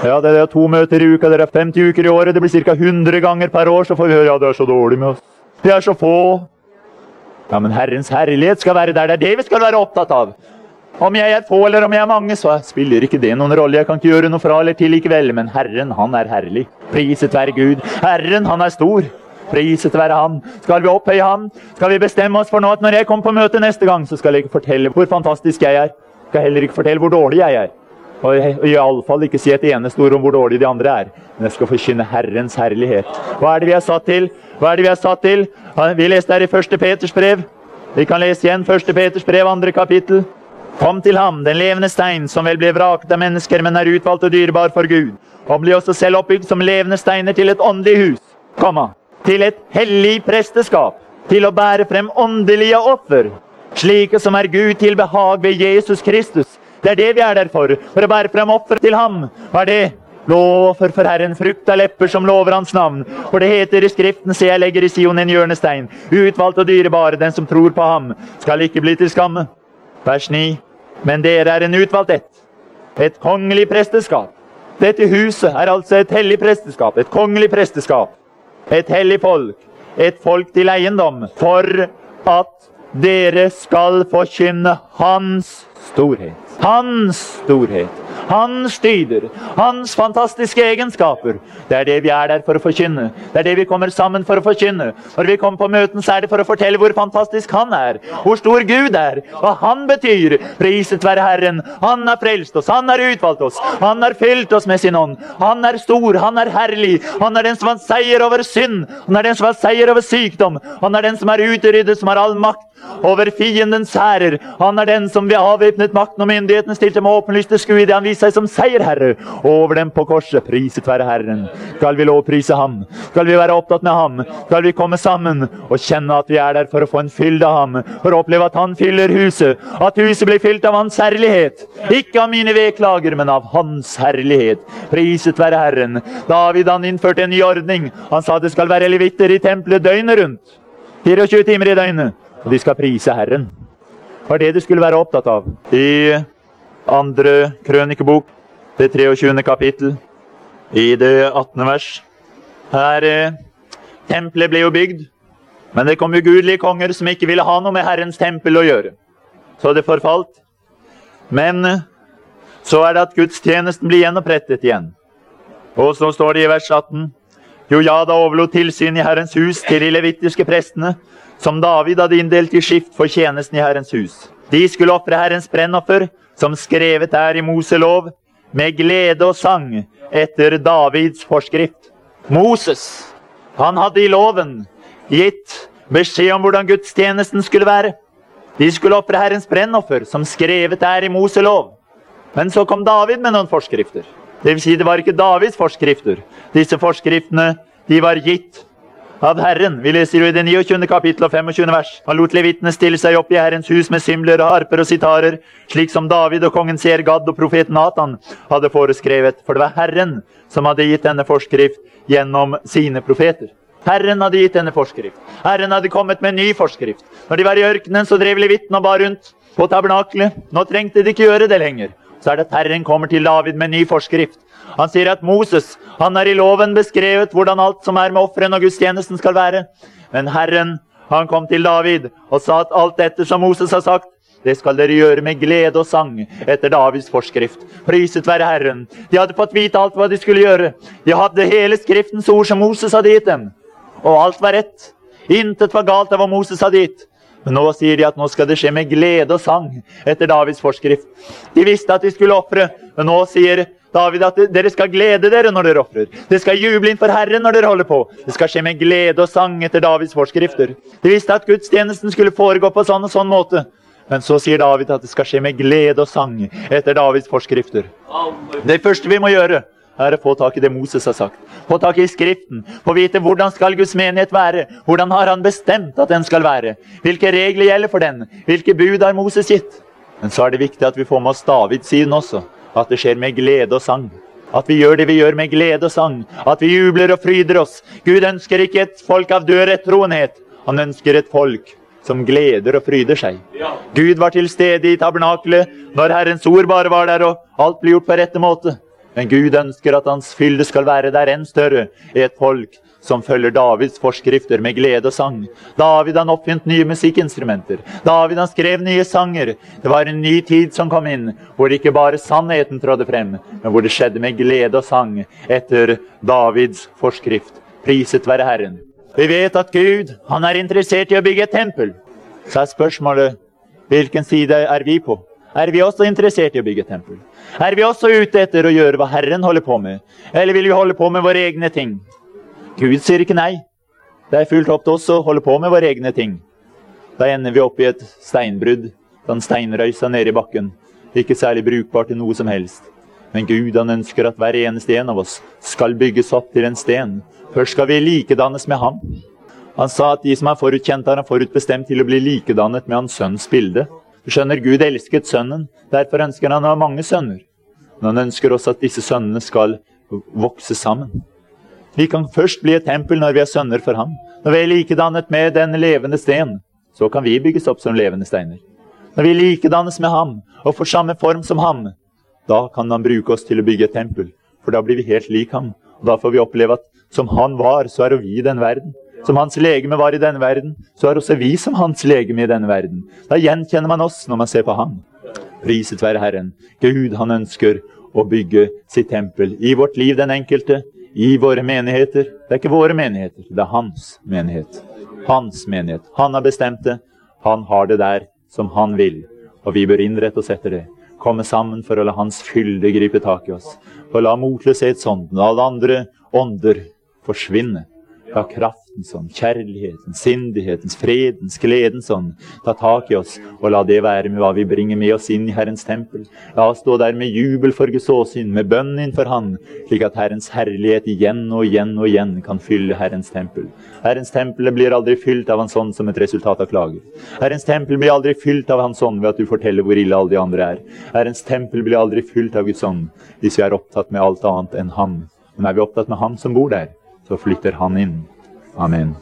Ja, det er to møter i uka, det er 50 uker i året. Det blir ca. 100 ganger per år, så får vi høre ja, det er så dårlig med oss. Vi er så få. Ja, men Herrens herlighet skal være der. Det er det vi skal være opptatt av. Om jeg er få eller om jeg er mange, så spiller ikke det noen rolle. Jeg kan ikke gjøre noe fra eller til likevel, men Herren, han er herlig. Priset være Gud. Herren, han er stor. Priset være Han. Skal vi opphøye Han? Skal vi bestemme oss for nå at når jeg kommer på møte neste gang, så skal jeg ikke fortelle hvor fantastisk jeg er. Jeg skal heller ikke fortelle hvor dårlig jeg er. Og iallfall ikke si et eneste ord om hvor dårlig de andre er. Men jeg skal forkynne Herrens herlighet. Hva er det vi er satt til? Hva er det Vi er satt til? Vi leste her i 1. Peters brev. Vi kan lese igjen 1. Peters brev, andre kapittel. Kom til ham, den levende stein, som vel ble vraket av mennesker, men er utvalgt og dyrebar for Gud. Og bli også selv oppbygd som levende steiner til et åndelig hus. Komma. Til et hellig presteskap. Til å bære frem åndelige offer. Slike som er Gud til behag ved Jesus Kristus. Det er det vi er der for. For å bære frem offer til ham. Hva er det? Lover for Herren frukt av lepper som lover Hans navn. For det heter i Skriften, se jeg legger i Sion en hjørnestein. Utvalgt og dyrebare, den som tror på ham, skal ikke bli til skamme. Vers 9. Men dere er en utvalgt ett. Et kongelig presteskap. Dette huset er altså et hellig presteskap. Et kongelig presteskap. Et hellig folk. Et folk til eiendom. For at dere skal forkynne Hans storhet. Hans storhet. Hans dyder, hans fantastiske egenskaper. Det er det vi er der for å forkynne. Det er det vi kommer sammen for å forkynne. Når vi kommer på møten, så er det for å fortelle hvor fantastisk han er. Hvor stor Gud er. Hva han betyr. Priset være Herren. Han har frelst oss. Han har utvalgt oss. Han har fylt oss med sin ånd. Han er stor. Han er herlig. Han er den som har seier over synd. Han er den som har seier over sykdom. Han er den som er utryddet, som har all makt over fiendens hærer. Han er den som ved avvæpnet makten og myndighetene stilte med åpenlyste skue idet han viste seg som seierherre over dem på korset. Priset være Herren. Skal vi lovprise ham? Skal vi være opptatt med ham? Skal vi komme sammen og kjenne at vi er der for å få en fylde av ham? For å oppleve at han fyller huset. At huset blir fylt av hans herlighet. Ikke av mine vedklager, men av hans herlighet. Priset være Herren. David han innførte en ny ordning. Han sa det skal være levitter i tempelet døgnet rundt. 24 timer i døgnet. Og de skal prise Herren. Det var det du skulle være opptatt av. I andre krønikebok, det 23. kapittel, i det 18. vers. Her eh, Tempelet ble jo bygd, men det kom ugudelige konger som ikke ville ha noe med Herrens tempel å gjøre. Så det forfalt. Men eh, så er det at gudstjenesten blir gjenopprettet igjen. Og så står det i vers 18 Jo, ja, da overlot tilsyn i Herrens hus til de levittiske prestene, som David hadde inndelt i skift for tjenesten i Herrens hus. De skulle ofre Herrens brennoffer, som skrevet er i Moselov, med glede og sang etter Davids forskrift. Moses, han hadde i loven gitt beskjed om hvordan gudstjenesten skulle være. De skulle ofre Herrens brennoffer, som skrevet er i Moselov. Men så kom David med noen forskrifter. Det vil si, det var ikke Davids forskrifter. Disse forskriftene de var gitt av Herren. Vi leser jo i det 29. kapittel og 25. vers. Han lot levitene stille seg opp i Herrens hus med symler og harper og sitarer, slik som David og kongen ser Gad og profeten Natan hadde foreskrevet. For det var Herren som hadde gitt denne forskrift gjennom sine profeter. Herren hadde gitt denne forskrift. Herren hadde kommet med en ny forskrift. Når de var i ørkenen, så drev levitene og bar rundt på tabernaklet. Nå trengte de ikke gjøre det lenger. Så er det at Herren kommer til David med ny forskrift. Han sier at Moses han er i loven beskrevet hvordan alt som er med ofrene og gudstjenesten skal være. Men Herren han kom til David og sa at alt dette som Moses har sagt, det skal dere gjøre med glede og sang etter Davids forskrift. Priset være Herren. De hadde fått vite alt hva de skulle gjøre. De hadde hele Skriftens ord som Moses hadde gitt dem. Og alt var rett. Intet var galt av hva Moses hadde gitt. Men nå sier de at nå skal det skje med glede og sang etter Davids forskrift. De visste at de skulle ofre, men nå sier David at dere skal glede dere når dere ofrer. Dere skal juble inn for Herren når dere holder på. Det skal skje med glede og sang etter Davids forskrifter. De visste at gudstjenesten skulle foregå på sånn og sånn måte. Men så sier David at det skal skje med glede og sang etter Davids forskrifter. Det første vi må gjøre, er å få tak i det Moses har sagt. Få tak i Skriften. Få vite hvordan skal Guds menighet være. Hvordan har han bestemt at den skal være? Hvilke regler gjelder for den? Hvilke bud har Moses gitt? Men så er det viktig at vi får med oss Davids siden også. At det skjer med glede og sang. At vi gjør det vi gjør med glede og sang. At vi jubler og fryder oss. Gud ønsker ikke et folk av død rettroenhet. Han ønsker et folk som gleder og fryder seg. Gud var til stede i tabernakelet når Herrens ord bare var der, og alt ble gjort på rette måte. Men Gud ønsker at Hans fylde skal være der enn større i et folk som følger Davids forskrifter med glede og sang. David han oppfant nye musikkinstrumenter. David han skrev nye sanger. Det var en ny tid som kom inn, hvor ikke bare sannheten trådde frem, men hvor det skjedde med glede og sang etter Davids forskrift. Priset være Herren. Vi vet at Gud han er interessert i å bygge et tempel. Så er spørsmålet hvilken side er vi på? Er vi også interessert i å bygge tempel? Er vi også ute etter å gjøre hva Herren holder på med? Eller vil vi holde på med våre egne ting? Gud sier ikke nei. Det er fullt opp til oss å holde på med våre egne ting. Da ender vi opp i et steinbrudd, en steinrøysa nede i bakken. Ikke særlig brukbart til noe som helst. Men Gud han ønsker at hver eneste en av oss skal bygges opp til en sten. Først skal vi likedannes med ham. Han sa at de som er forutkjent, har han forutbestemt til å bli likedannet med hans sønns bilde. Skjønner, Gud elsket sønnen. Derfor ønsker han å ha mange sønner. Men han ønsker også at disse sønnene skal vokse sammen. Vi kan først bli et tempel når vi er sønner for ham. Når vi er likedannet med den levende sten, så kan vi bygges opp som levende steiner. Når vi likedannes med ham og får samme form som ham, da kan han bruke oss til å bygge et tempel. For da blir vi helt lik ham. Og da får vi oppleve at som han var, så er vi i den verden. Som hans legeme var i denne verden, så er også vi som hans legeme i denne verden. Da gjenkjenner man oss når man ser på ham. Priset være Herren. Gud, han ønsker å bygge sitt tempel i vårt liv, den enkelte, i våre menigheter. Det er ikke våre menigheter, det er hans menighet. Hans menighet. Han har bestemt det. Han har det der som han vil. Og vi bør innrette oss etter det. Komme sammen for å la Hans fylde gripe tak i oss. For la motløshetsånden og alle andre ånder forsvinne. La kraftens ånd, kjærlighetens, sindighetens, fredens, gledens ånd ta tak i oss, og la det være med hva vi bringer med oss inn i Herrens tempel. La oss stå der med jubel for Guds åsyn, med bønn innfor Han, slik at Herrens herlighet igjen og igjen og igjen kan fylle Herrens tempel. Herrens tempel blir aldri fylt av Hans ånd som et resultat av klager. Herrens tempel blir aldri fylt av Hans ånd ved at du forteller hvor ille alle de andre er. Herrens tempel blir aldri fylt av Guds ånd hvis vi er opptatt med alt annet enn Han. Men er vi opptatt med Han som bor der, så flytter han inn. Amen.